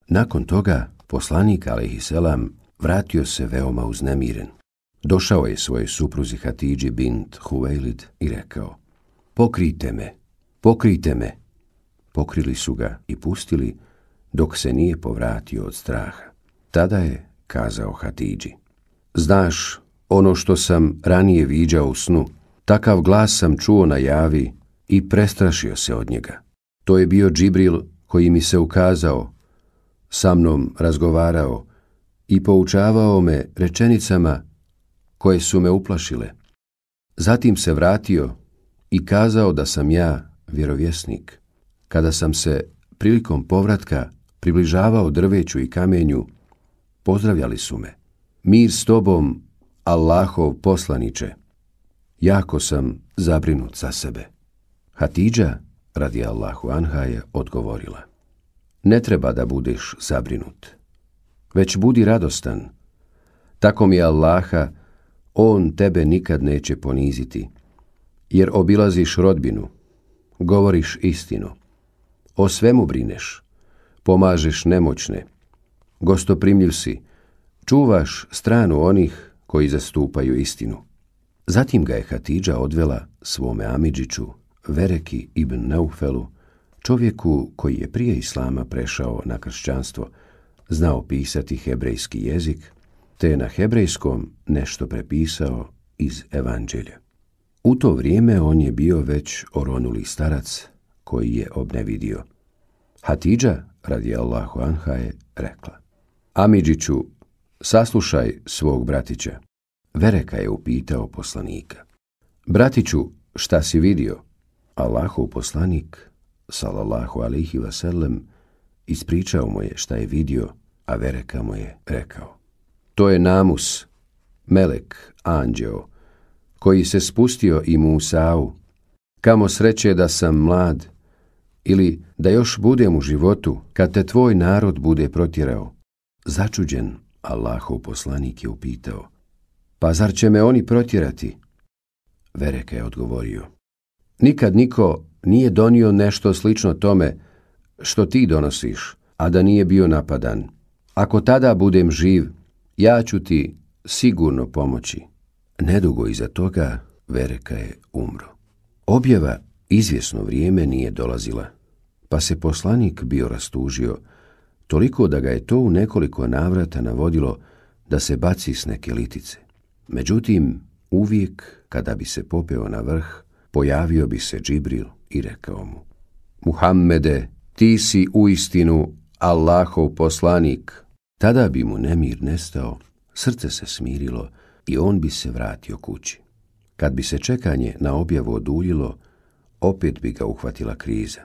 Nakon toga poslanik Alehiselam vratio se veoma uznemiren. Došao je svoje supruzi Hatidži bint Huvejlid i rekao Pokrite me, pokrite me, Pokrili su ga i pustili dok se nije povratio od straha. Tada je kazao Hatidži. Znaš, ono što sam ranije viđao u snu, takav glas sam čuo na javi i prestrašio se od njega. To je bio Džibril koji mi se ukazao, sa mnom razgovarao i poučavao me rečenicama koje su me uplašile. Zatim se vratio i kazao da sam ja vjerovjesnik kada sam se prilikom povratka približavao drveću i kamenju, pozdravljali su me. Mir s tobom, Allahov poslaniče. Jako sam zabrinut za sebe. Hatidža, radi Allahu Anha, je odgovorila. Ne treba da budeš zabrinut, već budi radostan. Tako mi je Allaha, on tebe nikad neće poniziti, jer obilaziš rodbinu, govoriš istinu, o svemu brineš, pomažeš nemoćne, gostoprimljiv si, čuvaš stranu onih koji zastupaju istinu. Zatim ga je Hatidža odvela svome Amidžiću, Vereki ibn Neufelu, čovjeku koji je prije Islama prešao na kršćanstvo, znao pisati hebrejski jezik, te je na hebrejskom nešto prepisao iz evanđelja. U to vrijeme on je bio već oronuli starac koji je obnevidio. Hatidža, radi Allahu Anha, je rekla. Amidžiću, saslušaj svog bratića. Vereka je upitao poslanika. Bratiću, šta si vidio? Allahu poslanik, salallahu alihi vaselem, ispričao mu je šta je vidio, a Vereka mu je rekao. To je namus, melek, anđeo, koji se spustio i Musau, kamo sreće da sam mlad, ili da još budem u životu kad te tvoj narod bude protjerao. Začuđen, Allahov poslanik je upitao, pa zar će me oni protjerati? Vereka je odgovorio, nikad niko nije donio nešto slično tome što ti donosiš, a da nije bio napadan. Ako tada budem živ, ja ću ti sigurno pomoći. Nedugo iza toga Vereka je umro. Objava Izvjesno vrijeme nije dolazila, pa se poslanik bio rastužio, toliko da ga je to u nekoliko navrata navodilo da se baci s neke litice. Međutim, uvijek kada bi se popeo na vrh, pojavio bi se Džibril i rekao mu Muhammede, ti si u istinu Allahov poslanik. Tada bi mu nemir nestao, srce se smirilo i on bi se vratio kući. Kad bi se čekanje na objavu oduljilo, opet bi ga uhvatila kriza.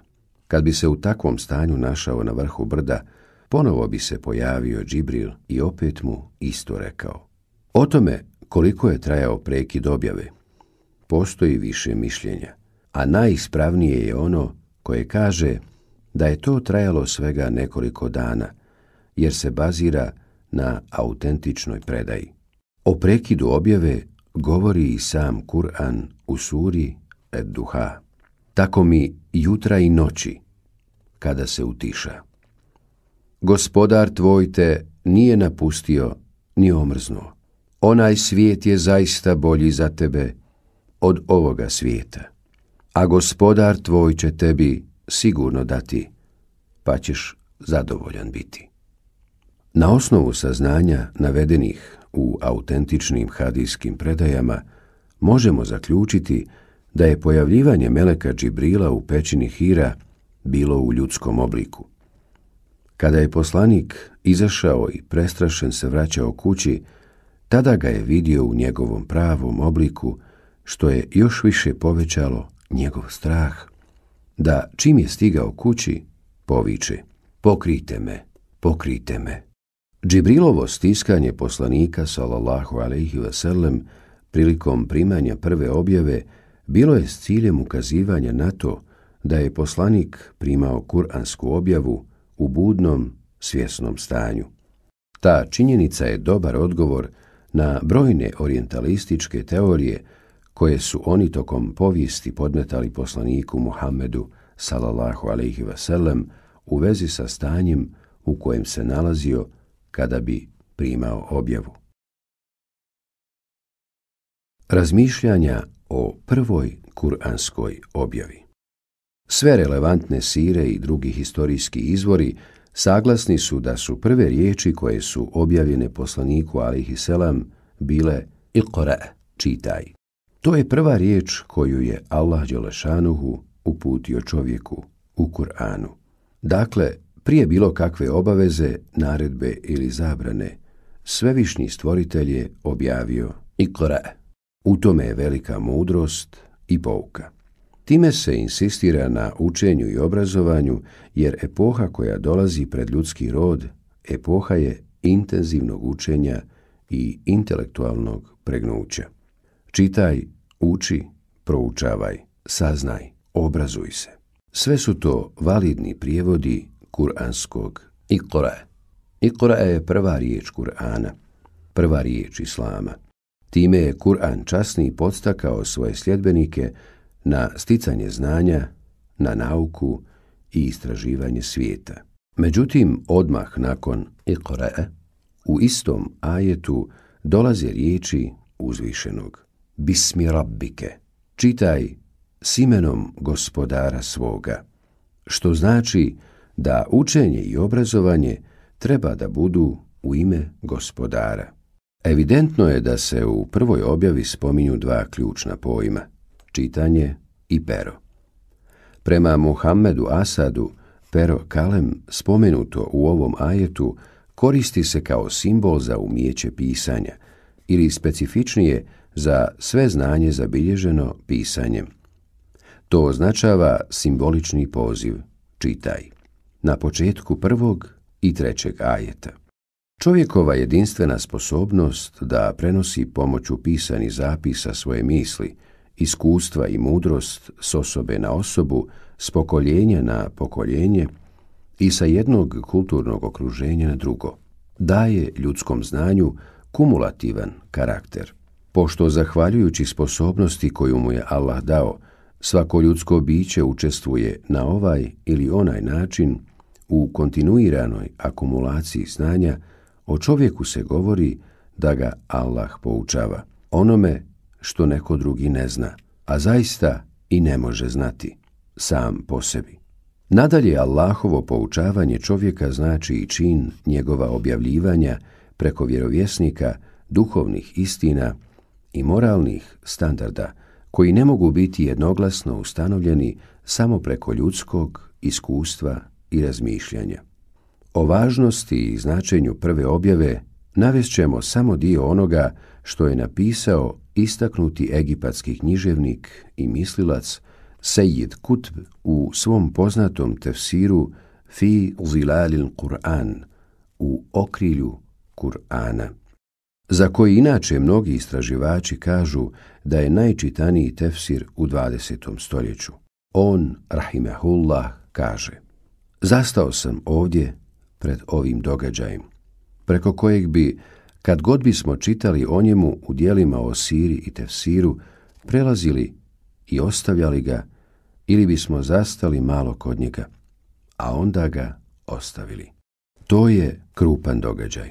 Kad bi se u takvom stanju našao na vrhu brda, ponovo bi se pojavio Džibril i opet mu isto rekao. O tome koliko je trajao prekid objave, postoji više mišljenja, a najispravnije je ono koje kaže da je to trajalo svega nekoliko dana, jer se bazira na autentičnoj predaji. O prekidu objave govori i sam Kur'an u suri Ed-Duha tako mi jutra i noći, kada se utiša. Gospodar tvoj te nije napustio ni omrznuo. Onaj svijet je zaista bolji za tebe od ovoga svijeta, a gospodar tvoj će tebi sigurno dati, pa ćeš zadovoljan biti. Na osnovu saznanja navedenih u autentičnim hadijskim predajama možemo zaključiti da je pojavljivanje Meleka Džibrila u pećini Hira bilo u ljudskom obliku. Kada je poslanik izašao i prestrašen se vraćao kući, tada ga je vidio u njegovom pravom obliku, što je još više povećalo njegov strah, da čim je stigao kući, poviče, pokrite me, pokrite me. Džibrilovo stiskanje poslanika, salallahu alaihi vasallam, prilikom primanja prve objave, bilo je s ciljem ukazivanja na to da je poslanik primao kuransku objavu u budnom, svjesnom stanju. Ta činjenica je dobar odgovor na brojne orientalističke teorije koje su oni tokom povijesti podmetali poslaniku Muhammedu salallahu alaihi vasallam u vezi sa stanjem u kojem se nalazio kada bi primao objavu. Razmišljanja o prvoj kuranskoj objavi. Sve relevantne sire i drugi historijski izvori saglasni su da su prve riječi koje su objavljene poslaniku alihiselam bile Iqra, čitaj. To je prva riječ koju je Allah Đelešanuhu uputio čovjeku u Kur'anu. Dakle, prije bilo kakve obaveze, naredbe ili zabrane, svevišnji stvoritelj je objavio Iqra, u tome je velika mudrost i pouka. Time se insistira na učenju i obrazovanju, jer epoha koja dolazi pred ljudski rod, epoha je intenzivnog učenja i intelektualnog pregnuća. Čitaj, uči, proučavaj, saznaj, obrazuj se. Sve su to validni prijevodi kuranskog ikora. Ikora je prva riječ Kur'ana, prva riječ Islama. Time je Kur'an časni podstakao svoje sljedbenike na sticanje znanja, na nauku i istraživanje svijeta. Međutim, odmah nakon Iqra'a, u istom ajetu dolaze riječi uzvišenog Bismi Rabbike, čitaj s imenom gospodara svoga, što znači da učenje i obrazovanje treba da budu u ime gospodara. Evidentno je da se u prvoj objavi spominju dva ključna pojma, čitanje i pero. Prema Muhammedu Asadu, pero kalem spomenuto u ovom ajetu koristi se kao simbol za umijeće pisanja ili specifičnije za sve znanje zabilježeno pisanjem. To označava simbolični poziv, čitaj, na početku prvog i trećeg ajeta. Čovjekova jedinstvena sposobnost da prenosi pomoću pisani zapisa svoje misli, iskustva i mudrost s osobe na osobu, s pokoljenja na pokoljenje i sa jednog kulturnog okruženja na drugo, daje ljudskom znanju kumulativan karakter. Pošto zahvaljujući sposobnosti koju mu je Allah dao, svako ljudsko biće učestvuje na ovaj ili onaj način u kontinuiranoj akumulaciji znanja o čovjeku se govori da ga Allah poučava. Onome što neko drugi ne zna, a zaista i ne može znati, sam po sebi. Nadalje Allahovo poučavanje čovjeka znači i čin njegova objavljivanja preko vjerovjesnika, duhovnih istina i moralnih standarda koji ne mogu biti jednoglasno ustanovljeni samo preko ljudskog iskustva i razmišljanja. O važnosti i značenju prve objave navest ćemo samo dio onoga što je napisao istaknuti egipatski književnik i mislilac Sejid Kutb u svom poznatom tefsiru Fi zilalil Kur'an, u okrilju Kur'ana, za koji inače mnogi istraživači kažu da je najčitaniji tefsir u 20. stoljeću. On, rahimehullah, kaže Zastao sam ovdje pred ovim događajem, preko kojeg bi, kad god bismo čitali o njemu u dijelima o Siri i Tefsiru, prelazili i ostavljali ga ili bismo zastali malo kod njega, a onda ga ostavili. To je krupan događaj,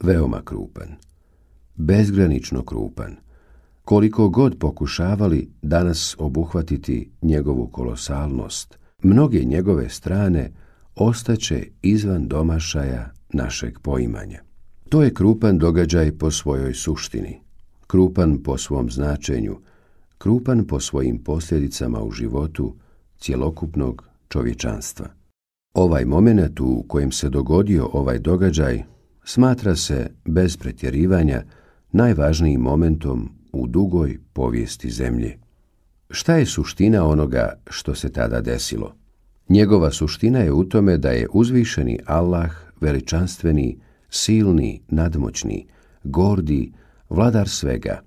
veoma krupan, bezgranično krupan, koliko god pokušavali danas obuhvatiti njegovu kolosalnost, mnoge njegove strane ostaće izvan domašaja našeg poimanja. To je krupan događaj po svojoj suštini, krupan po svom značenju, krupan po svojim posljedicama u životu cjelokupnog čovječanstva. Ovaj moment u kojem se dogodio ovaj događaj smatra se, bez pretjerivanja, najvažnijim momentom u dugoj povijesti zemlje. Šta je suština onoga što se tada desilo? Njegova suština je u tome da je uzvišeni Allah veličanstveni, silni, nadmoćni, gordi, vladar svega,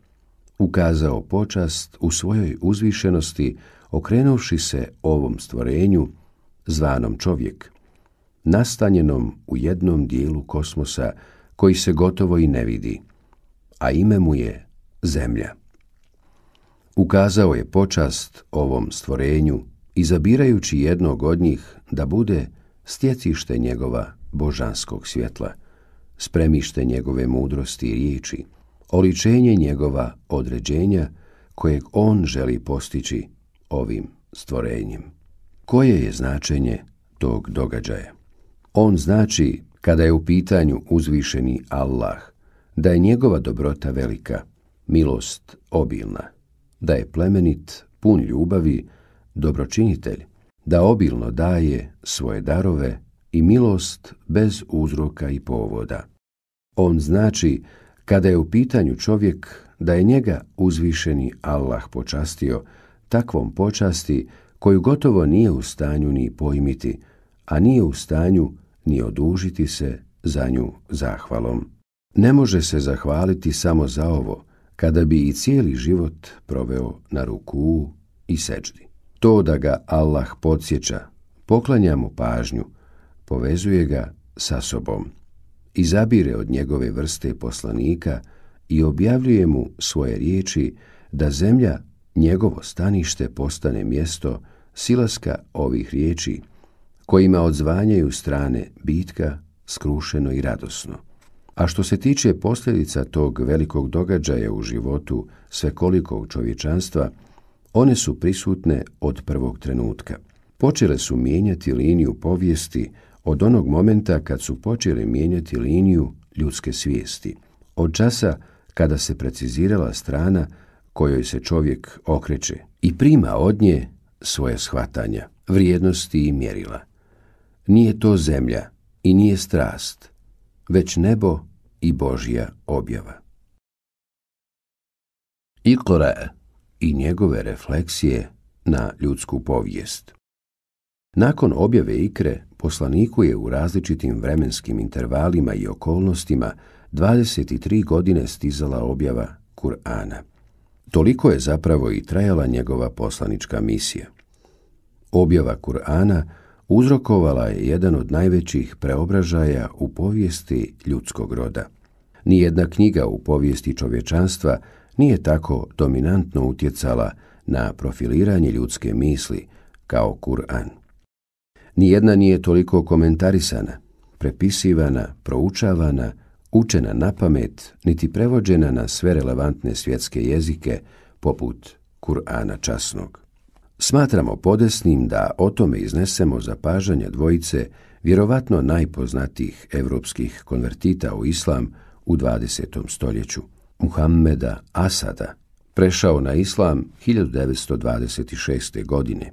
ukazao počast u svojoj uzvišenosti okrenuvši se ovom stvorenju, zvanom čovjek, nastanjenom u jednom dijelu kosmosa koji se gotovo i ne vidi, a ime mu je Zemlja. Ukazao je počast ovom stvorenju, izabirajući jednog od njih da bude stjecište njegova božanskog svjetla, spremište njegove mudrosti i riječi, oličenje njegova određenja kojeg on želi postići ovim stvorenjem. Koje je značenje tog događaja? On znači kada je u pitanju uzvišeni Allah, da je njegova dobrota velika, milost obilna, da je plemenit, pun ljubavi, dobročinitelj, da obilno daje svoje darove i milost bez uzroka i povoda. On znači, kada je u pitanju čovjek, da je njega uzvišeni Allah počastio takvom počasti koju gotovo nije u stanju ni pojmiti, a nije u stanju ni odužiti se za nju zahvalom. Ne može se zahvaliti samo za ovo, kada bi i cijeli život proveo na ruku i seđdi. To da ga Allah podsjeća, poklanja mu pažnju, povezuje ga sa sobom. Izabire od njegove vrste poslanika i objavljuje mu svoje riječi da zemlja, njegovo stanište, postane mjesto silaska ovih riječi, kojima odzvanjaju strane bitka skrušeno i radosno. A što se tiče posljedica tog velikog događaja u životu svekolikog čovječanstva, one su prisutne od prvog trenutka. Počele su mijenjati liniju povijesti od onog momenta kad su počeli mijenjati liniju ljudske svijesti. Od časa kada se precizirala strana kojoj se čovjek okreće i prima od nje svoje shvatanja, vrijednosti i mjerila. Nije to zemlja i nije strast, već nebo i Božja objava. Iqra i njegove refleksije na ljudsku povijest. Nakon objave Ikre, poslaniku je u različitim vremenskim intervalima i okolnostima 23 godine stizala objava Kur'ana. Toliko je zapravo i trajala njegova poslanička misija. Objava Kur'ana uzrokovala je jedan od najvećih preobražaja u povijesti ljudskog roda. Nijedna knjiga u povijesti čovječanstva nije tako dominantno utjecala na profiliranje ljudske misli kao Kur'an. Nijedna nije toliko komentarisana, prepisivana, proučavana, učena na pamet, niti prevođena na sve relevantne svjetske jezike poput Kur'ana časnog. Smatramo podesnim da o tome iznesemo zapažanje dvojice vjerovatno najpoznatijih europskih konvertita u islam u 20. stoljeću. Muhammeda Asada prešao na islam 1926. godine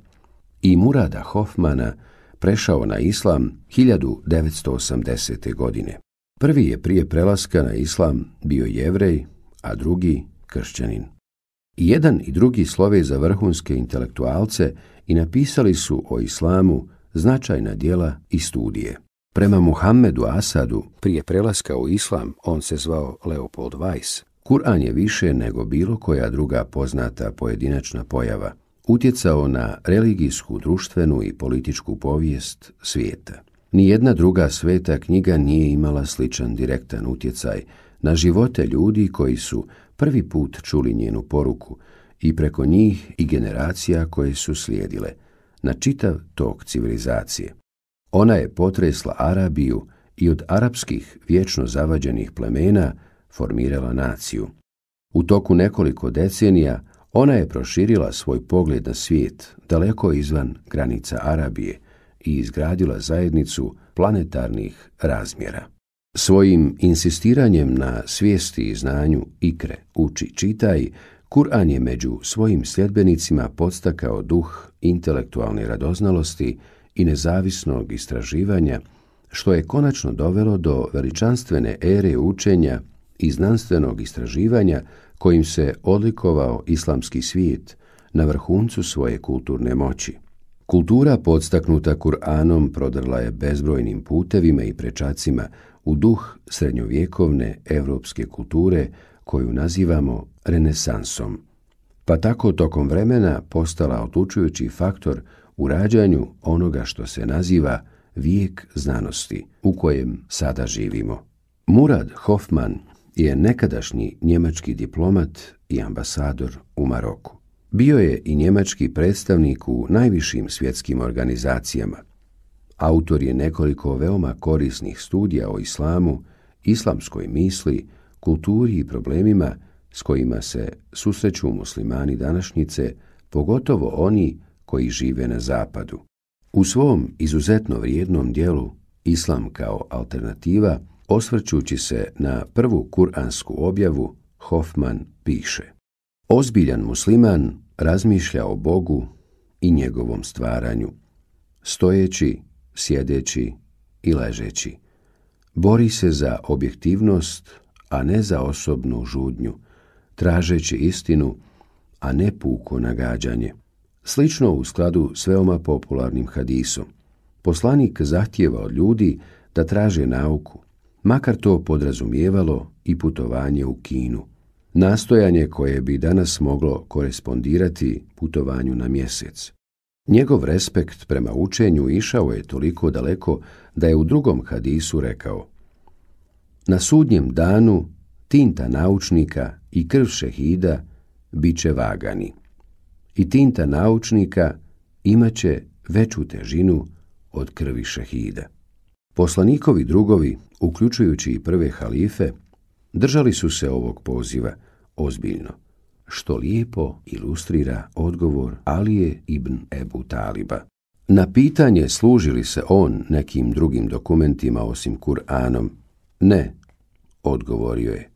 i Murada Hoffmana prešao na islam 1980. godine. Prvi je prije prelaska na islam bio jevrej, a drugi kršćanin. jedan i drugi slove za vrhunske intelektualce i napisali su o islamu značajna dijela i studije. Prema Muhammedu Asadu, prije prelaska u islam, on se zvao Leopold Weiss, Kur'an je više nego bilo koja druga poznata pojedinačna pojava utjecao na religijsku, društvenu i političku povijest svijeta. Nijedna druga sveta knjiga nije imala sličan direktan utjecaj na živote ljudi koji su prvi put čuli njenu poruku i preko njih i generacija koje su slijedile, na čitav tok civilizacije. Ona je potresla Arabiju i od arapskih vječno zavađenih plemena formirala naciju. U toku nekoliko decenija ona je proširila svoj pogled na svijet daleko izvan granica Arabije i izgradila zajednicu planetarnih razmjera. Svojim insistiranjem na svijesti i znanju ikre uči čitaj, Kur'an je među svojim sljedbenicima podstakao duh intelektualne radoznalosti i nezavisnog istraživanja, što je konačno dovelo do veličanstvene ere učenja i znanstvenog istraživanja kojim se odlikovao islamski svijet na vrhuncu svoje kulturne moći. Kultura podstaknuta Kur'anom prodrla je bezbrojnim putevima i prečacima u duh srednjovjekovne europske kulture koju nazivamo renesansom. Pa tako tokom vremena postala odlučujući faktor u rađanju onoga što se naziva vijek znanosti u kojem sada živimo. Murad Hoffman je nekadašnji njemački diplomat i ambasador u Maroku. Bio je i njemački predstavnik u najvišim svjetskim organizacijama. Autor je nekoliko veoma korisnih studija o islamu, islamskoj misli, kulturi i problemima s kojima se susreću muslimani današnjice, pogotovo oni koji žive na zapadu. U svom izuzetno vrijednom dijelu Islam kao alternativa Osvrćući se na prvu kuransku objavu, Hoffman piše Ozbiljan musliman razmišlja o Bogu i njegovom stvaranju, stojeći, sjedeći i ležeći. Bori se za objektivnost, a ne za osobnu žudnju, tražeći istinu, a ne puko nagađanje. Slično u skladu s veoma popularnim hadisom. Poslanik zahtjeva od ljudi da traže nauku, makar to podrazumijevalo i putovanje u Kinu. Nastojanje koje bi danas moglo korespondirati putovanju na mjesec. Njegov respekt prema učenju išao je toliko daleko da je u drugom hadisu rekao Na sudnjem danu tinta naučnika i krv šehida bit će vagani. I tinta naučnika imaće veću težinu od krvi šehida. Poslanikovi drugovi uključujući i prve halife, držali su se ovog poziva ozbiljno, što lijepo ilustrira odgovor Alije ibn Ebu Taliba. Na pitanje služi li se on nekim drugim dokumentima osim Kur'anom, ne, odgovorio je.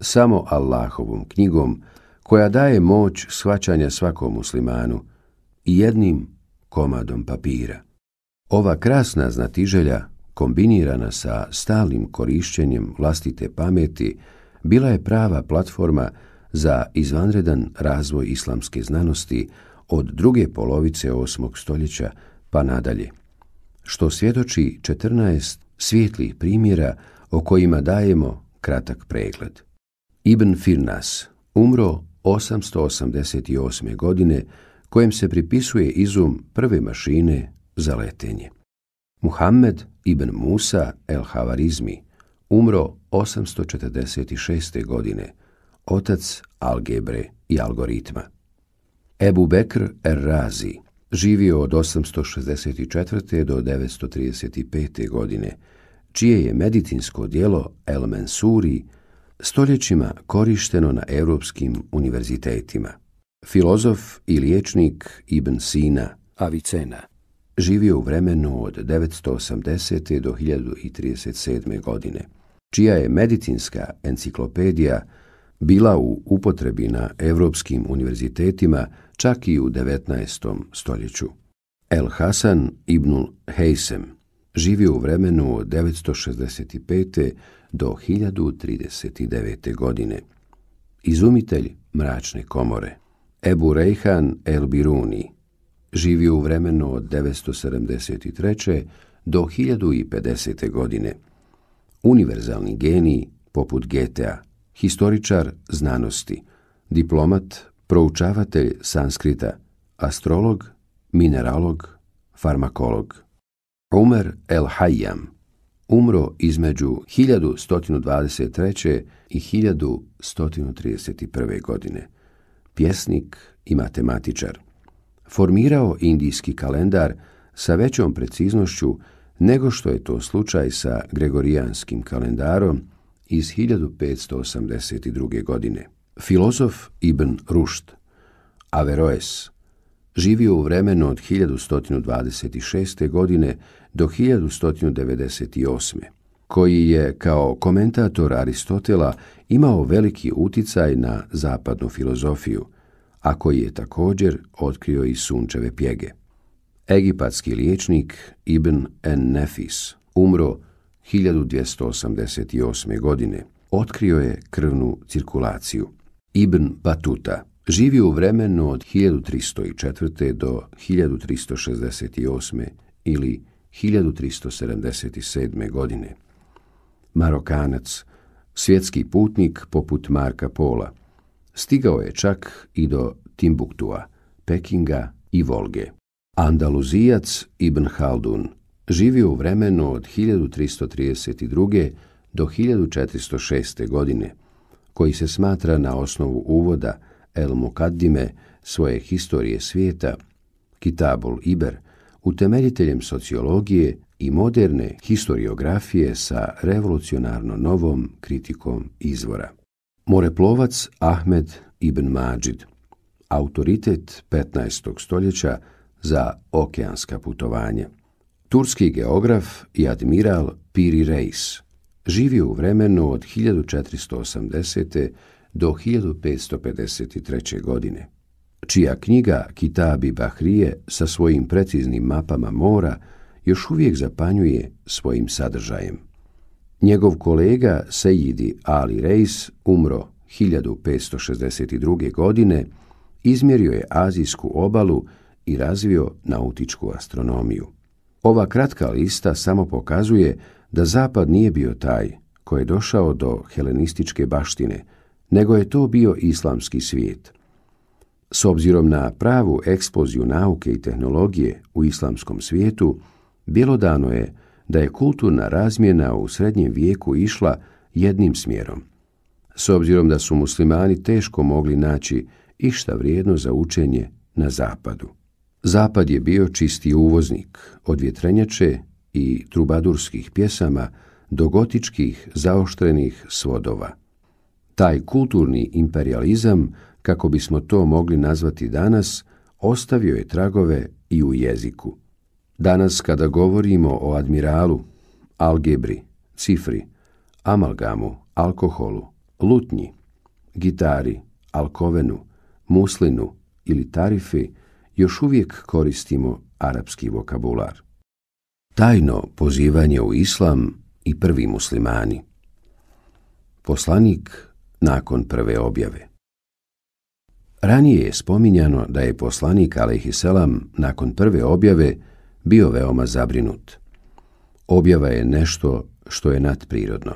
Samo Allahovom knjigom koja daje moć shvaćanja svakom muslimanu i jednim komadom papira. Ova krasna znatiželja kombinirana sa stalnim korišćenjem vlastite pameti, bila je prava platforma za izvanredan razvoj islamske znanosti od druge polovice 8. stoljeća pa nadalje, što svjedoči 14 svijetlih primjera o kojima dajemo kratak pregled. Ibn Firnas umro 888. godine kojem se pripisuje izum prve mašine za letenje. Muhammed Ibn Musa el-Havarizmi umro 846. godine, otac algebre i algoritma. Ebu Bekr el razi živio od 864. do 935. godine, čije je medicinsko dijelo El Mensuri stoljećima korišteno na europskim univerzitetima. Filozof i liječnik Ibn Sina, Avicena, živio u vremenu od 980. do 1037. godine, čija je medicinska enciklopedija bila u upotrebi na europskim univerzitetima čak i u 19. stoljeću. El Hasan ibnul Heysem živio u vremenu od 965. do 1039. godine. Izumitelj mračne komore. Ebu Rejhan el Biruni živio u vremenu od 973. do 1050. godine. Univerzalni genij poput Getea, historičar znanosti, diplomat, proučavatelj sanskrita, astrolog, mineralog, farmakolog. Umer el Hayyam umro između 1123. i 1131. godine. Pjesnik i matematičar formirao indijski kalendar sa većom preciznošću nego što je to slučaj sa gregorijanskim kalendarom iz 1582. godine. Filozof Ibn Rušt, Averoes, živio u vremenu od 1126. godine do 1198. koji je kao komentator Aristotela imao veliki uticaj na zapadnu filozofiju, a koji je također otkrio i sunčeve pjege. Egipatski liječnik Ibn en Nefis umro 1288. godine. Otkrio je krvnu cirkulaciju. Ibn Batuta živio u vremenu od 1304. do 1368. ili 1377. godine. Marokanac, svjetski putnik poput Marka Pola – Stigao je čak i do Timbuktua, Pekinga i Volge. Andaluzijac Ibn Haldun živio u vremenu od 1332. do 1406. godine, koji se smatra na osnovu uvoda El Mukaddime svoje historije svijeta, Kitabul Iber, utemeljiteljem sociologije i moderne historiografije sa revolucionarno novom kritikom izvora. Moreplovac Ahmed ibn Mađid, autoritet 15. stoljeća za okeanska putovanja. Turski geograf i admiral Piri Reis živio u vremenu od 1480. do 1553. godine, čija knjiga Kitabi Bahrije sa svojim preciznim mapama mora još uvijek zapanjuje svojim sadržajem. Njegov kolega Sejidi Ali Reis umro 1562. godine, izmjerio je azijsku obalu i razvio nautičku astronomiju. Ova kratka lista samo pokazuje da Zapad nije bio taj koji je došao do helenističke baštine, nego je to bio islamski svijet. S obzirom na pravu eksploziju nauke i tehnologije u islamskom svijetu, bjelodano je da je kulturna razmjena u srednjem vijeku išla jednim smjerom. S obzirom da su muslimani teško mogli naći išta vrijedno za učenje na zapadu. Zapad je bio čisti uvoznik, od vjetrenjače i trubadurskih pjesama do gotičkih zaoštrenih svodova. Taj kulturni imperializam, kako bismo to mogli nazvati danas, ostavio je tragove i u jeziku. Danas kada govorimo o admiralu, algebri, cifri, amalgamu, alkoholu, lutnji, gitari, alkovenu, muslinu ili tarifi, još uvijek koristimo arapski vokabular. Tajno pozivanje u islam i prvi muslimani. Poslanik nakon prve objave. Ranije je spominjano da je poslanik alejselam nakon prve objave bio veoma zabrinut. Objava je nešto što je nadprirodno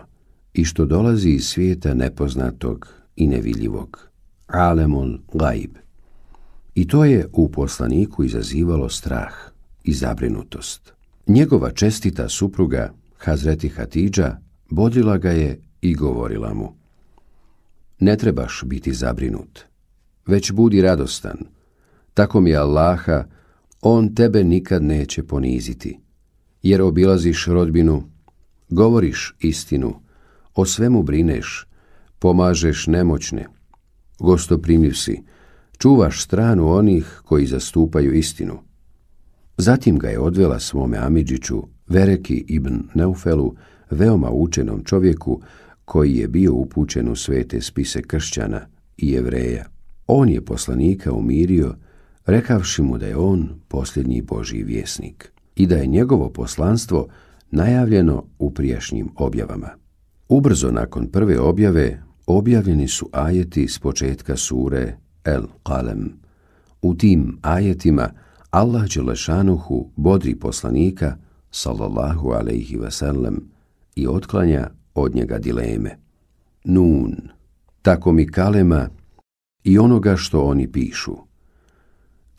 i što dolazi iz svijeta nepoznatog i nevidljivog. Alemon Laib. I to je u poslaniku izazivalo strah i zabrinutost. Njegova čestita supruga, Hazreti Hatidža, bodila ga je i govorila mu Ne trebaš biti zabrinut, već budi radostan. Tako mi Allaha on tebe nikad neće poniziti, jer obilaziš rodbinu, govoriš istinu, o svemu brineš, pomažeš nemoćne, gostoprimljiv si, čuvaš stranu onih koji zastupaju istinu. Zatim ga je odvela svome Amidžiću, Vereki ibn Neufelu, veoma učenom čovjeku koji je bio upućen u svete spise kršćana i jevreja. On je poslanika umirio rekavši mu da je on posljednji Božji vjesnik i da je njegovo poslanstvo najavljeno u prijašnjim objavama. Ubrzo nakon prve objave objavljeni su ajeti s početka sure El Qalem. U tim ajetima Allah Đelešanuhu bodri poslanika sallallahu alaihi vasallam i otklanja od njega dileme. Nun, tako mi kalema i onoga što oni pišu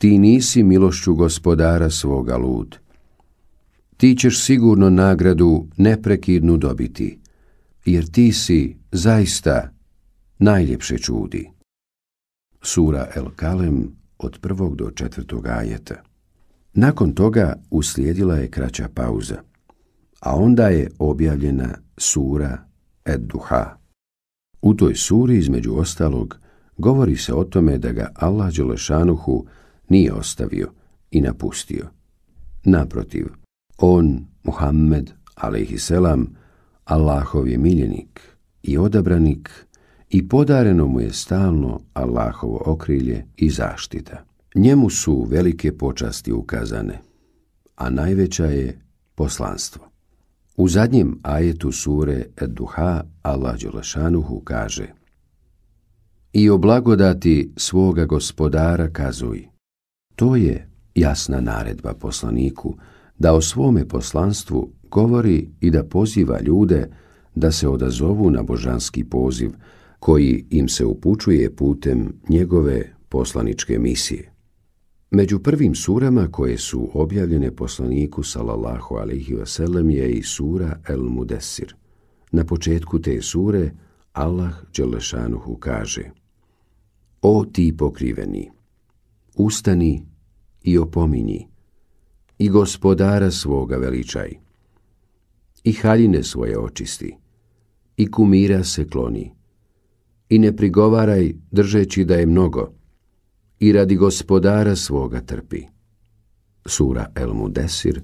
ti nisi milošću gospodara svoga lud. Ti ćeš sigurno nagradu neprekidnu dobiti, jer ti si zaista najljepše čudi. Sura El Kalem od prvog do četvrtog ajeta. Nakon toga uslijedila je kraća pauza, a onda je objavljena sura Ed Duha. U toj suri, između ostalog, govori se o tome da ga Allah Đelešanuhu nije ostavio i napustio. Naprotiv, on, Muhammed, selam Allahov je miljenik i odabranik i podareno mu je stalno Allahovo okrilje i zaštita. Njemu su velike počasti ukazane, a najveća je poslanstvo. U zadnjem ajetu sure Ed-Duha Allah Đulašanuhu kaže I o blagodati svoga gospodara kazuj, to je jasna naredba poslaniku da o svome poslanstvu govori i da poziva ljude da se odazovu na božanski poziv koji im se upućuje putem njegove poslaničke misije. Među prvim surama koje su objavljene poslaniku sallallahu alaihi je i sura El Mudesir. Na početku te sure Allah Đelešanuhu kaže O ti pokriveni, ustani i opominji, i gospodara svoga veličaj, i haljine svoje očisti, i kumira se kloni, i ne prigovaraj držeći da je mnogo, i radi gospodara svoga trpi. Sura El Mudesir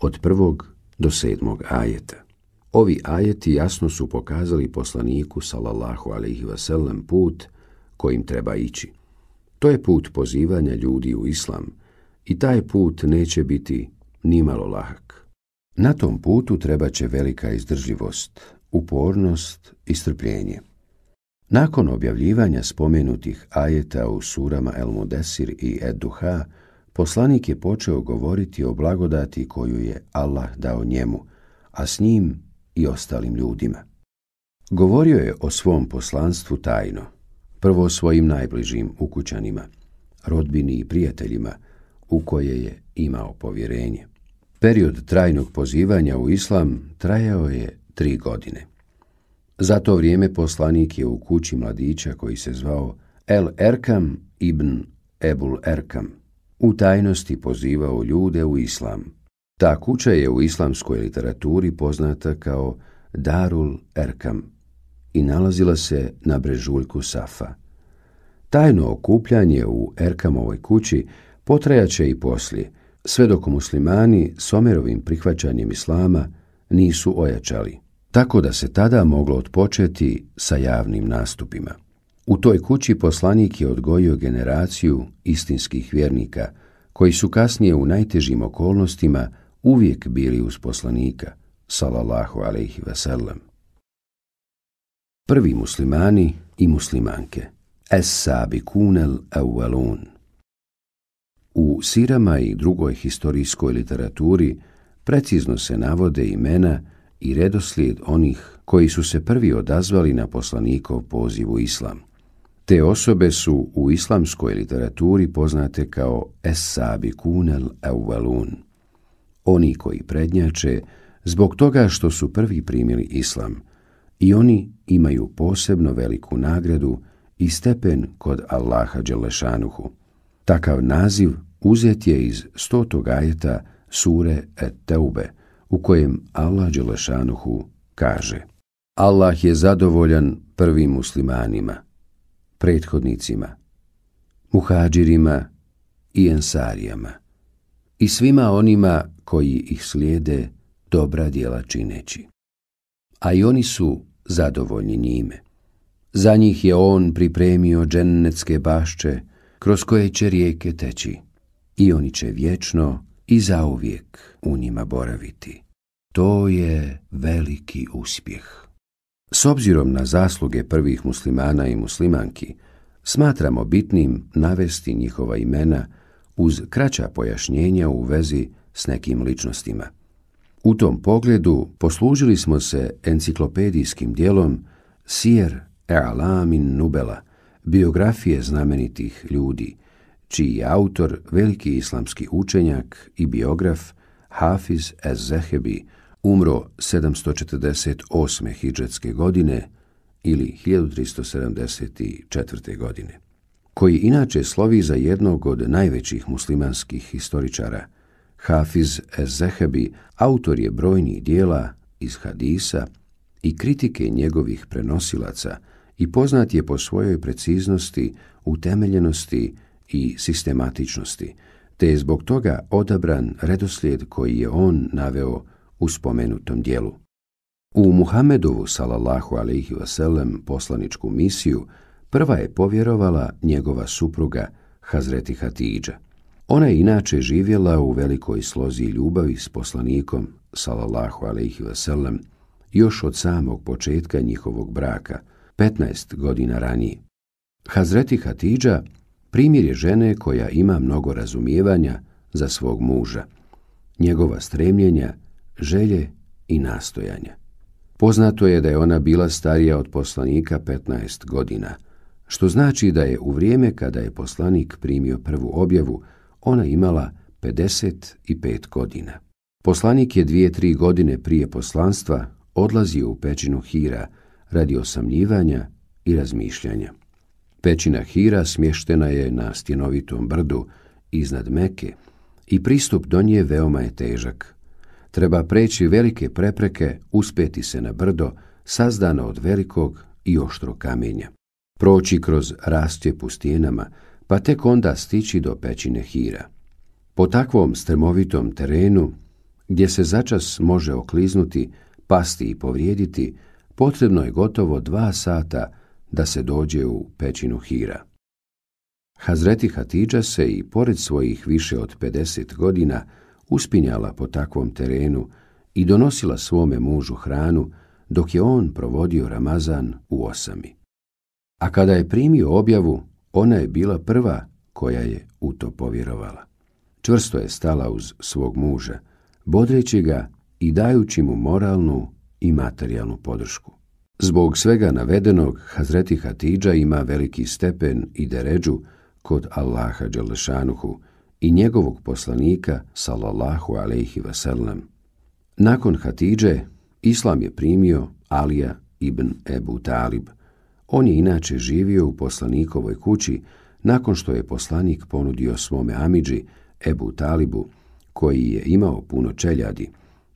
od prvog do sedmog ajeta. Ovi ajeti jasno su pokazali poslaniku sallallahu alaihi vasallam, put kojim treba ići. To je put pozivanja ljudi u islam i taj put neće biti nimalo lahak. Na tom putu treba će velika izdržljivost, upornost i strpljenje. Nakon objavljivanja spomenutih ajeta u surama El Mudesir i Ed poslanik je počeo govoriti o blagodati koju je Allah dao njemu, a s njim i ostalim ljudima. Govorio je o svom poslanstvu tajno, prvo svojim najbližim ukućanima, rodbini i prijateljima u koje je imao povjerenje. Period trajnog pozivanja u islam trajao je tri godine. Za to vrijeme poslanik je u kući mladića koji se zvao El Erkam ibn Ebul Erkam u tajnosti pozivao ljude u islam. Ta kuća je u islamskoj literaturi poznata kao Darul Erkam i nalazila se na brežuljku Safa. Tajno okupljanje u Erkamovoj kući potrajaće i poslije, sve dok muslimani s Omerovim prihvaćanjem islama nisu ojačali, tako da se tada moglo odpočeti sa javnim nastupima. U toj kući poslanik je odgojio generaciju istinskih vjernika, koji su kasnije u najtežim okolnostima uvijek bili uz poslanika, salallahu alaihi vasallam prvi muslimani i muslimanke. es kunel awwalun U sirama i drugoj historijskoj literaturi precizno se navode imena i redoslijed onih koji su se prvi odazvali na poslanikov u islam. Te osobe su u islamskoj literaturi poznate kao es kunel awwalun Oni koji prednjače zbog toga što su prvi primili islam, i oni imaju posebno veliku nagradu i stepen kod Allaha Đelešanuhu. Takav naziv uzet je iz stotog ajeta sure Et-Teube, u kojem Allah Đelešanuhu kaže Allah je zadovoljan prvim muslimanima, prethodnicima, muhađirima i ensarijama i svima onima koji ih slijede dobra djela čineći. A i oni su zadovoljni njime. Za njih je on pripremio džennetske bašče kroz koje će rijeke teći i oni će vječno i zauvijek u njima boraviti. To je veliki uspjeh. S obzirom na zasluge prvih muslimana i muslimanki, smatramo bitnim navesti njihova imena uz kraća pojašnjenja u vezi s nekim ličnostima. U tom pogledu poslužili smo se enciklopedijskim dijelom Sijer Alamin Nubela, biografije znamenitih ljudi, čiji je autor veliki islamski učenjak i biograf Hafiz Ez-Zehebi, umro 748. hidžetske godine ili 1374. godine, koji inače slovi za jednog od najvećih muslimanskih historičara – Hafiz Ezehebi autor je brojnih dijela iz hadisa i kritike njegovih prenosilaca i poznat je po svojoj preciznosti, utemeljenosti i sistematičnosti, te je zbog toga odabran redoslijed koji je on naveo u spomenutom dijelu. U Muhamedovu salallahu alaihi vaselem poslaničku misiju prva je povjerovala njegova supruga Hazreti Hatidža. Ona je inače živjela u velikoj slozi ljubavi s poslanikom, salallahu alaihi vasallam, još od samog početka njihovog braka, 15 godina ranije. Hazreti Hatidža primjer je žene koja ima mnogo razumijevanja za svog muža, njegova stremljenja, želje i nastojanja. Poznato je da je ona bila starija od poslanika 15 godina, što znači da je u vrijeme kada je poslanik primio prvu objavu ona imala 55 godina. Poslanik je dvije, tri godine prije poslanstva odlazio u pećinu Hira radi osamljivanja i razmišljanja. Pećina Hira smještena je na stjenovitom brdu iznad Meke i pristup do nje veoma je težak. Treba preći velike prepreke, uspeti se na brdo, sazdano od velikog i oštro kamenja. Proći kroz rastje pustijenama, pa tek onda stići do pećine hira. Po takvom strmovitom terenu, gdje se začas može okliznuti, pasti i povrijediti, potrebno je gotovo dva sata da se dođe u pećinu hira. Hazreti Hatidža se i pored svojih više od 50 godina uspinjala po takvom terenu i donosila svome mužu hranu dok je on provodio Ramazan u osami. A kada je primio objavu ona je bila prva koja je u to povjerovala. Čvrsto je stala uz svog muža, bodreći ga i dajući mu moralnu i materijalnu podršku. Zbog svega navedenog, Hazreti Hatidža ima veliki stepen i deređu kod Allaha Đalešanuhu i njegovog poslanika, salallahu alaihi vasallam. Nakon Hatidže, Islam je primio Alija ibn Ebu Talib, on je inače živio u poslanikovoj kući nakon što je poslanik ponudio svome Amidži, Ebu Talibu, koji je imao puno čeljadi,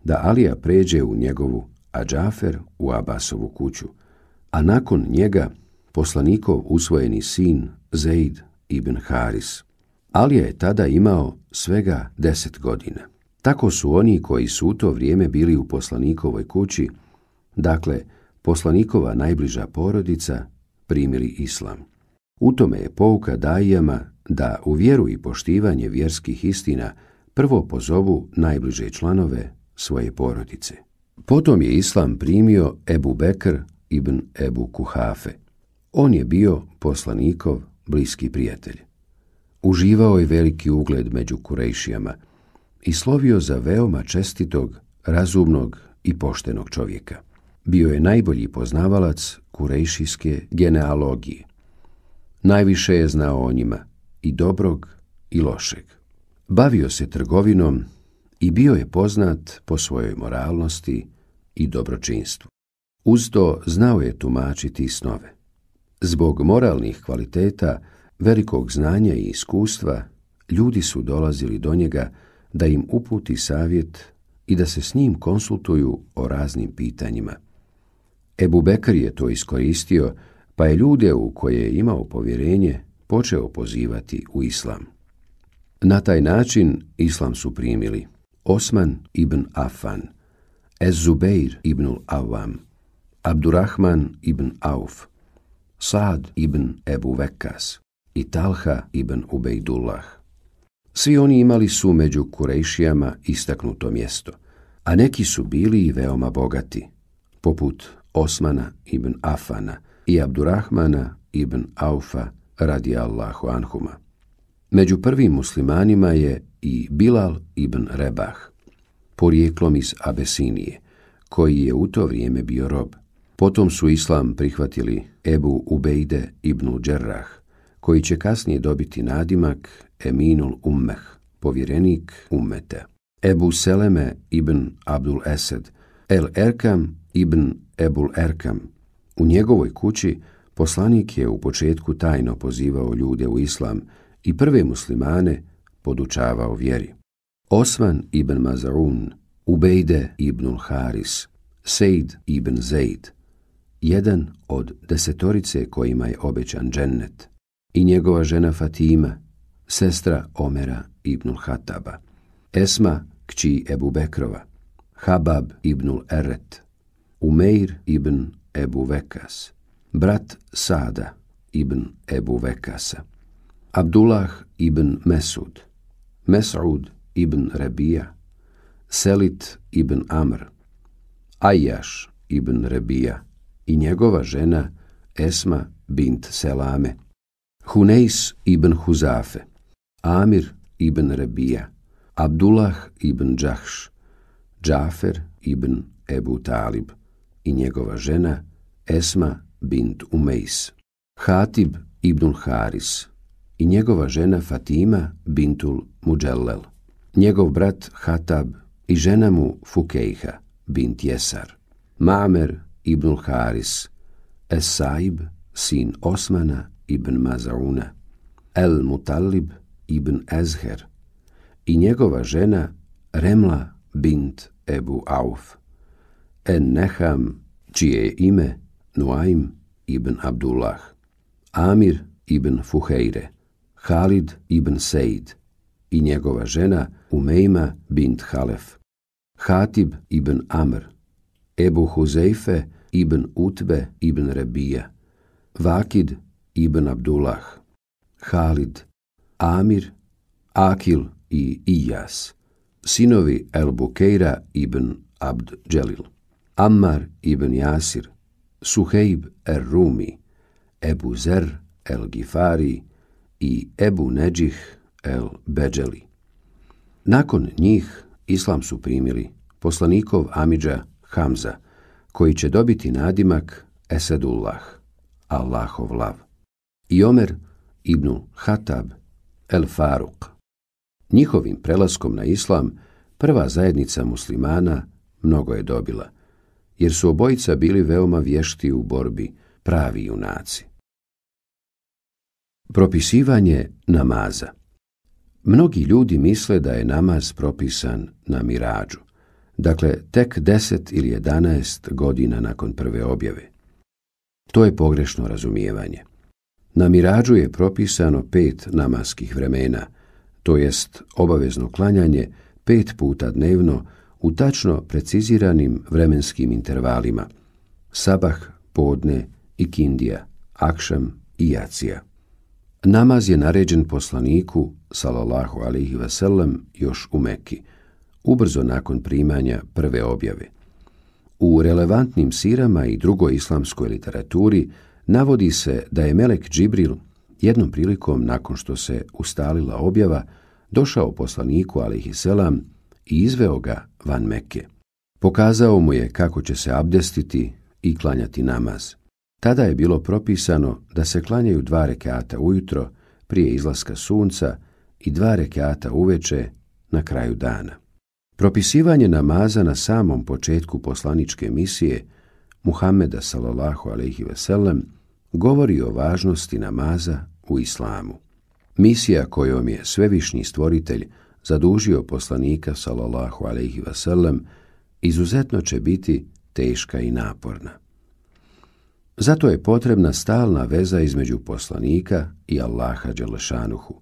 da Alija pređe u njegovu, a Džafer u Abasovu kuću. A nakon njega poslanikov usvojeni sin Zeid ibn Haris. Alija je tada imao svega deset godina. Tako su oni koji su u to vrijeme bili u poslanikovoj kući, dakle poslanikova najbliža porodica primili islam. U tome je pouka dajjama da u vjeru i poštivanje vjerskih istina prvo pozovu najbliže članove svoje porodice. Potom je islam primio Ebu Bekr ibn Ebu Kuhafe. On je bio poslanikov bliski prijatelj. Uživao je veliki ugled među kurejšijama i slovio za veoma čestitog, razumnog i poštenog čovjeka bio je najbolji poznavalac kurejšijske genealogije. Najviše je znao o njima, i dobrog i lošeg. Bavio se trgovinom i bio je poznat po svojoj moralnosti i dobročinstvu. Uz to znao je tumačiti snove. Zbog moralnih kvaliteta, velikog znanja i iskustva, ljudi su dolazili do njega da im uputi savjet i da se s njim konsultuju o raznim pitanjima. Ebu Bekr je to iskoristio, pa je ljude u koje je imao povjerenje počeo pozivati u islam. Na taj način islam su primili Osman ibn Afan, Ezubeir zubeir ibn Awam, Abdurrahman ibn Auf, Saad ibn Ebu Vekas i Talha ibn Ubejdullah. Svi oni imali su među Kurejšijama istaknuto mjesto, a neki su bili i veoma bogati, poput Osmana ibn Afana i Abdurrahmana ibn Aufa radi Allahu anhuma. Među prvim muslimanima je i Bilal ibn Rebah, porijeklom iz Abesinije, koji je u to vrijeme bio rob. Potom su islam prihvatili Ebu Ubejde ibn Đerrah, koji će kasnije dobiti nadimak Eminul Ummeh, povjerenik ummete. Ebu Seleme ibn Abdul Esed, El Erkam ibn Ebul Erkam. U njegovoj kući poslanik je u početku tajno pozivao ljude u islam i prve muslimane podučavao vjeri. Osman ibn Mazarun, Ubejde ibn Haris, Sejd ibn Zaid, jedan od desetorice kojima je obećan džennet, i njegova žena Fatima, sestra Omera ibn Hataba, Esma, kći Ebu Bekrova, Habab ibnul Eret, Umeir ibn Ebu Vekas, brat Sada ibn Ebu Vekasa, Abdullah ibn Mesud, Mesud ibn Rebija, Selit ibn Amr, Ajaš ibn Rebija i njegova žena Esma bint Selame, Hunejs ibn Huzafe, Amir ibn Rebija, Abdullah ibn Džahš, Džafer ibn Ebu Talib, i njegova žena Esma bint Umejs, Hatib ibn Haris i njegova žena Fatima bintul Mujallel. njegov brat Hatab i žena mu Fukejha bint Jesar, Mamer ibn Haris, Esaib sin Osmana ibn Mazauna, El Mutalib ibn Ezher i njegova žena Remla bint Ebu Auf en Neham, čije je ime Nuaim ibn Abdullah, Amir ibn Fuheire, Halid ibn Seid i njegova žena Umejma bint Halef, Hatib ibn Amr, Ebu Huzeife ibn Utbe ibn Rebija, Vakid ibn Abdullah, Halid, Amir, Akil i Ijas, sinovi El ibn Abd Jalil. Ammar ibn Jasir, Suheib er-Rumi, Ebu Zer el-Gifari i Ebu Neđih el-Beđeli. Nakon njih islam su primili poslanikov Amidža Hamza, koji će dobiti nadimak Esedullah, Allahov lav, i Omer ibn Hatab el-Faruk. Njihovim prelaskom na islam prva zajednica muslimana mnogo je dobila – jer su obojica bili veoma vješti u borbi, pravi junaci. Propisivanje namaza Mnogi ljudi misle da je namaz propisan na mirađu, dakle tek 10 ili 11 godina nakon prve objave. To je pogrešno razumijevanje. Na mirađu je propisano pet namaskih vremena, to jest obavezno klanjanje pet puta dnevno u tačno preciziranim vremenskim intervalima. Sabah, podne i kindija, akšam i jacija. Namaz je naređen poslaniku, salallahu alihi vasallam, još u Meki, ubrzo nakon primanja prve objave. U relevantnim sirama i drugoj islamskoj literaturi navodi se da je Melek Džibril jednom prilikom nakon što se ustalila objava došao poslaniku alihi selam i izveo ga van Mekke. Pokazao mu je kako će se abdestiti i klanjati namaz. Tada je bilo propisano da se klanjaju dva rekeata ujutro prije izlaska sunca i dva rekata uveče na kraju dana. Propisivanje namaza na samom početku poslaničke misije Muhammeda sallallahu alejhi ve govori o važnosti namaza u islamu. Misija kojom je svevišnji stvoritelj zadužio poslanika sallallahu alejhi ve sellem izuzetno će biti teška i naporna. Zato je potrebna stalna veza između poslanika i Allaha Đelešanuhu.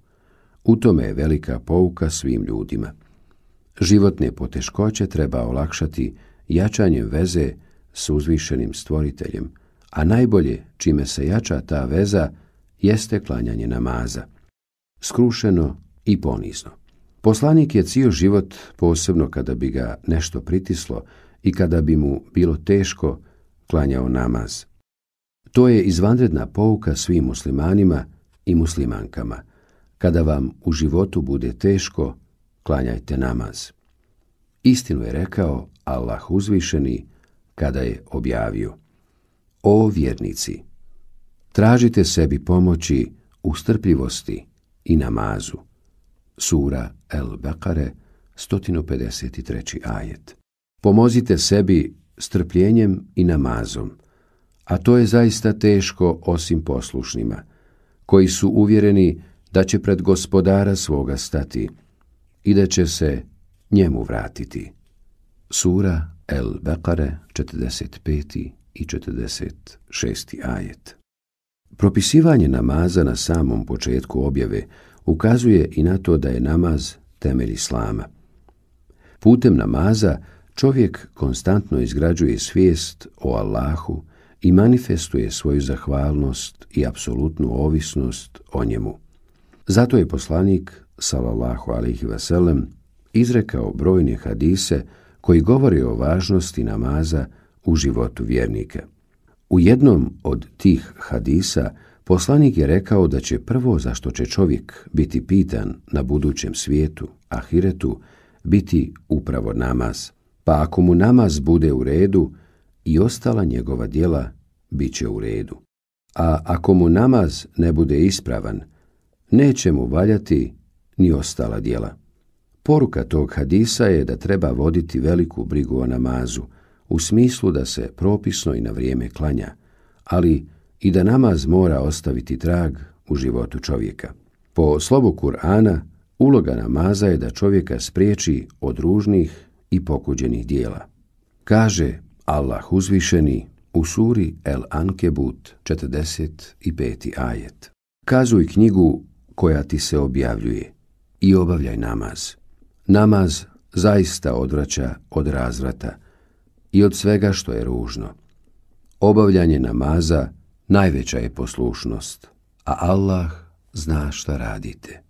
U tome je velika pouka svim ljudima. Životne poteškoće treba olakšati jačanjem veze s uzvišenim stvoriteljem, a najbolje čime se jača ta veza jeste klanjanje namaza. Skrušeno i ponizno. Poslanik je cijel život, posebno kada bi ga nešto pritislo i kada bi mu bilo teško, klanjao namaz. To je izvanredna pouka svim muslimanima i muslimankama. Kada vam u životu bude teško, klanjajte namaz. Istinu je rekao Allah uzvišeni kada je objavio. O vjernici, tražite sebi pomoći u strpljivosti i namazu. Sura El Bekare 153. ajet. Pomozite sebi strpljenjem i namazom, a to je zaista teško osim poslušnima, koji su uvjereni da će pred gospodara svoga stati i da će se njemu vratiti. Sura El Bekare 45. i 46. ajet Propisivanje namaza na samom početku objave ukazuje i na to da je namaz temelj islama. Putem namaza čovjek konstantno izgrađuje svijest o Allahu i manifestuje svoju zahvalnost i apsolutnu ovisnost o njemu. Zato je poslanik, salallahu alihi vaselem, izrekao brojne hadise koji govore o važnosti namaza u životu vjernike. U jednom od tih hadisa Poslanik je rekao da će prvo za što će čovjek biti pitan na budućem svijetu, ahiretu, biti upravo namaz. Pa ako mu namaz bude u redu, i ostala njegova djela bit će u redu. A ako mu namaz ne bude ispravan, neće mu valjati ni ostala djela. Poruka tog hadisa je da treba voditi veliku brigu o namazu, u smislu da se propisno i na vrijeme klanja, ali i da namaz mora ostaviti trag u životu čovjeka. Po slovu Kur'ana, uloga namaza je da čovjeka spriječi od ružnih i pokuđenih dijela. Kaže Allah uzvišeni u suri El Ankebut 45. ajet. Kazuj knjigu koja ti se objavljuje i obavljaj namaz. Namaz zaista odvraća od razvrata i od svega što je ružno. Obavljanje namaza Najveća je poslušnost, a Allah zna šta radite.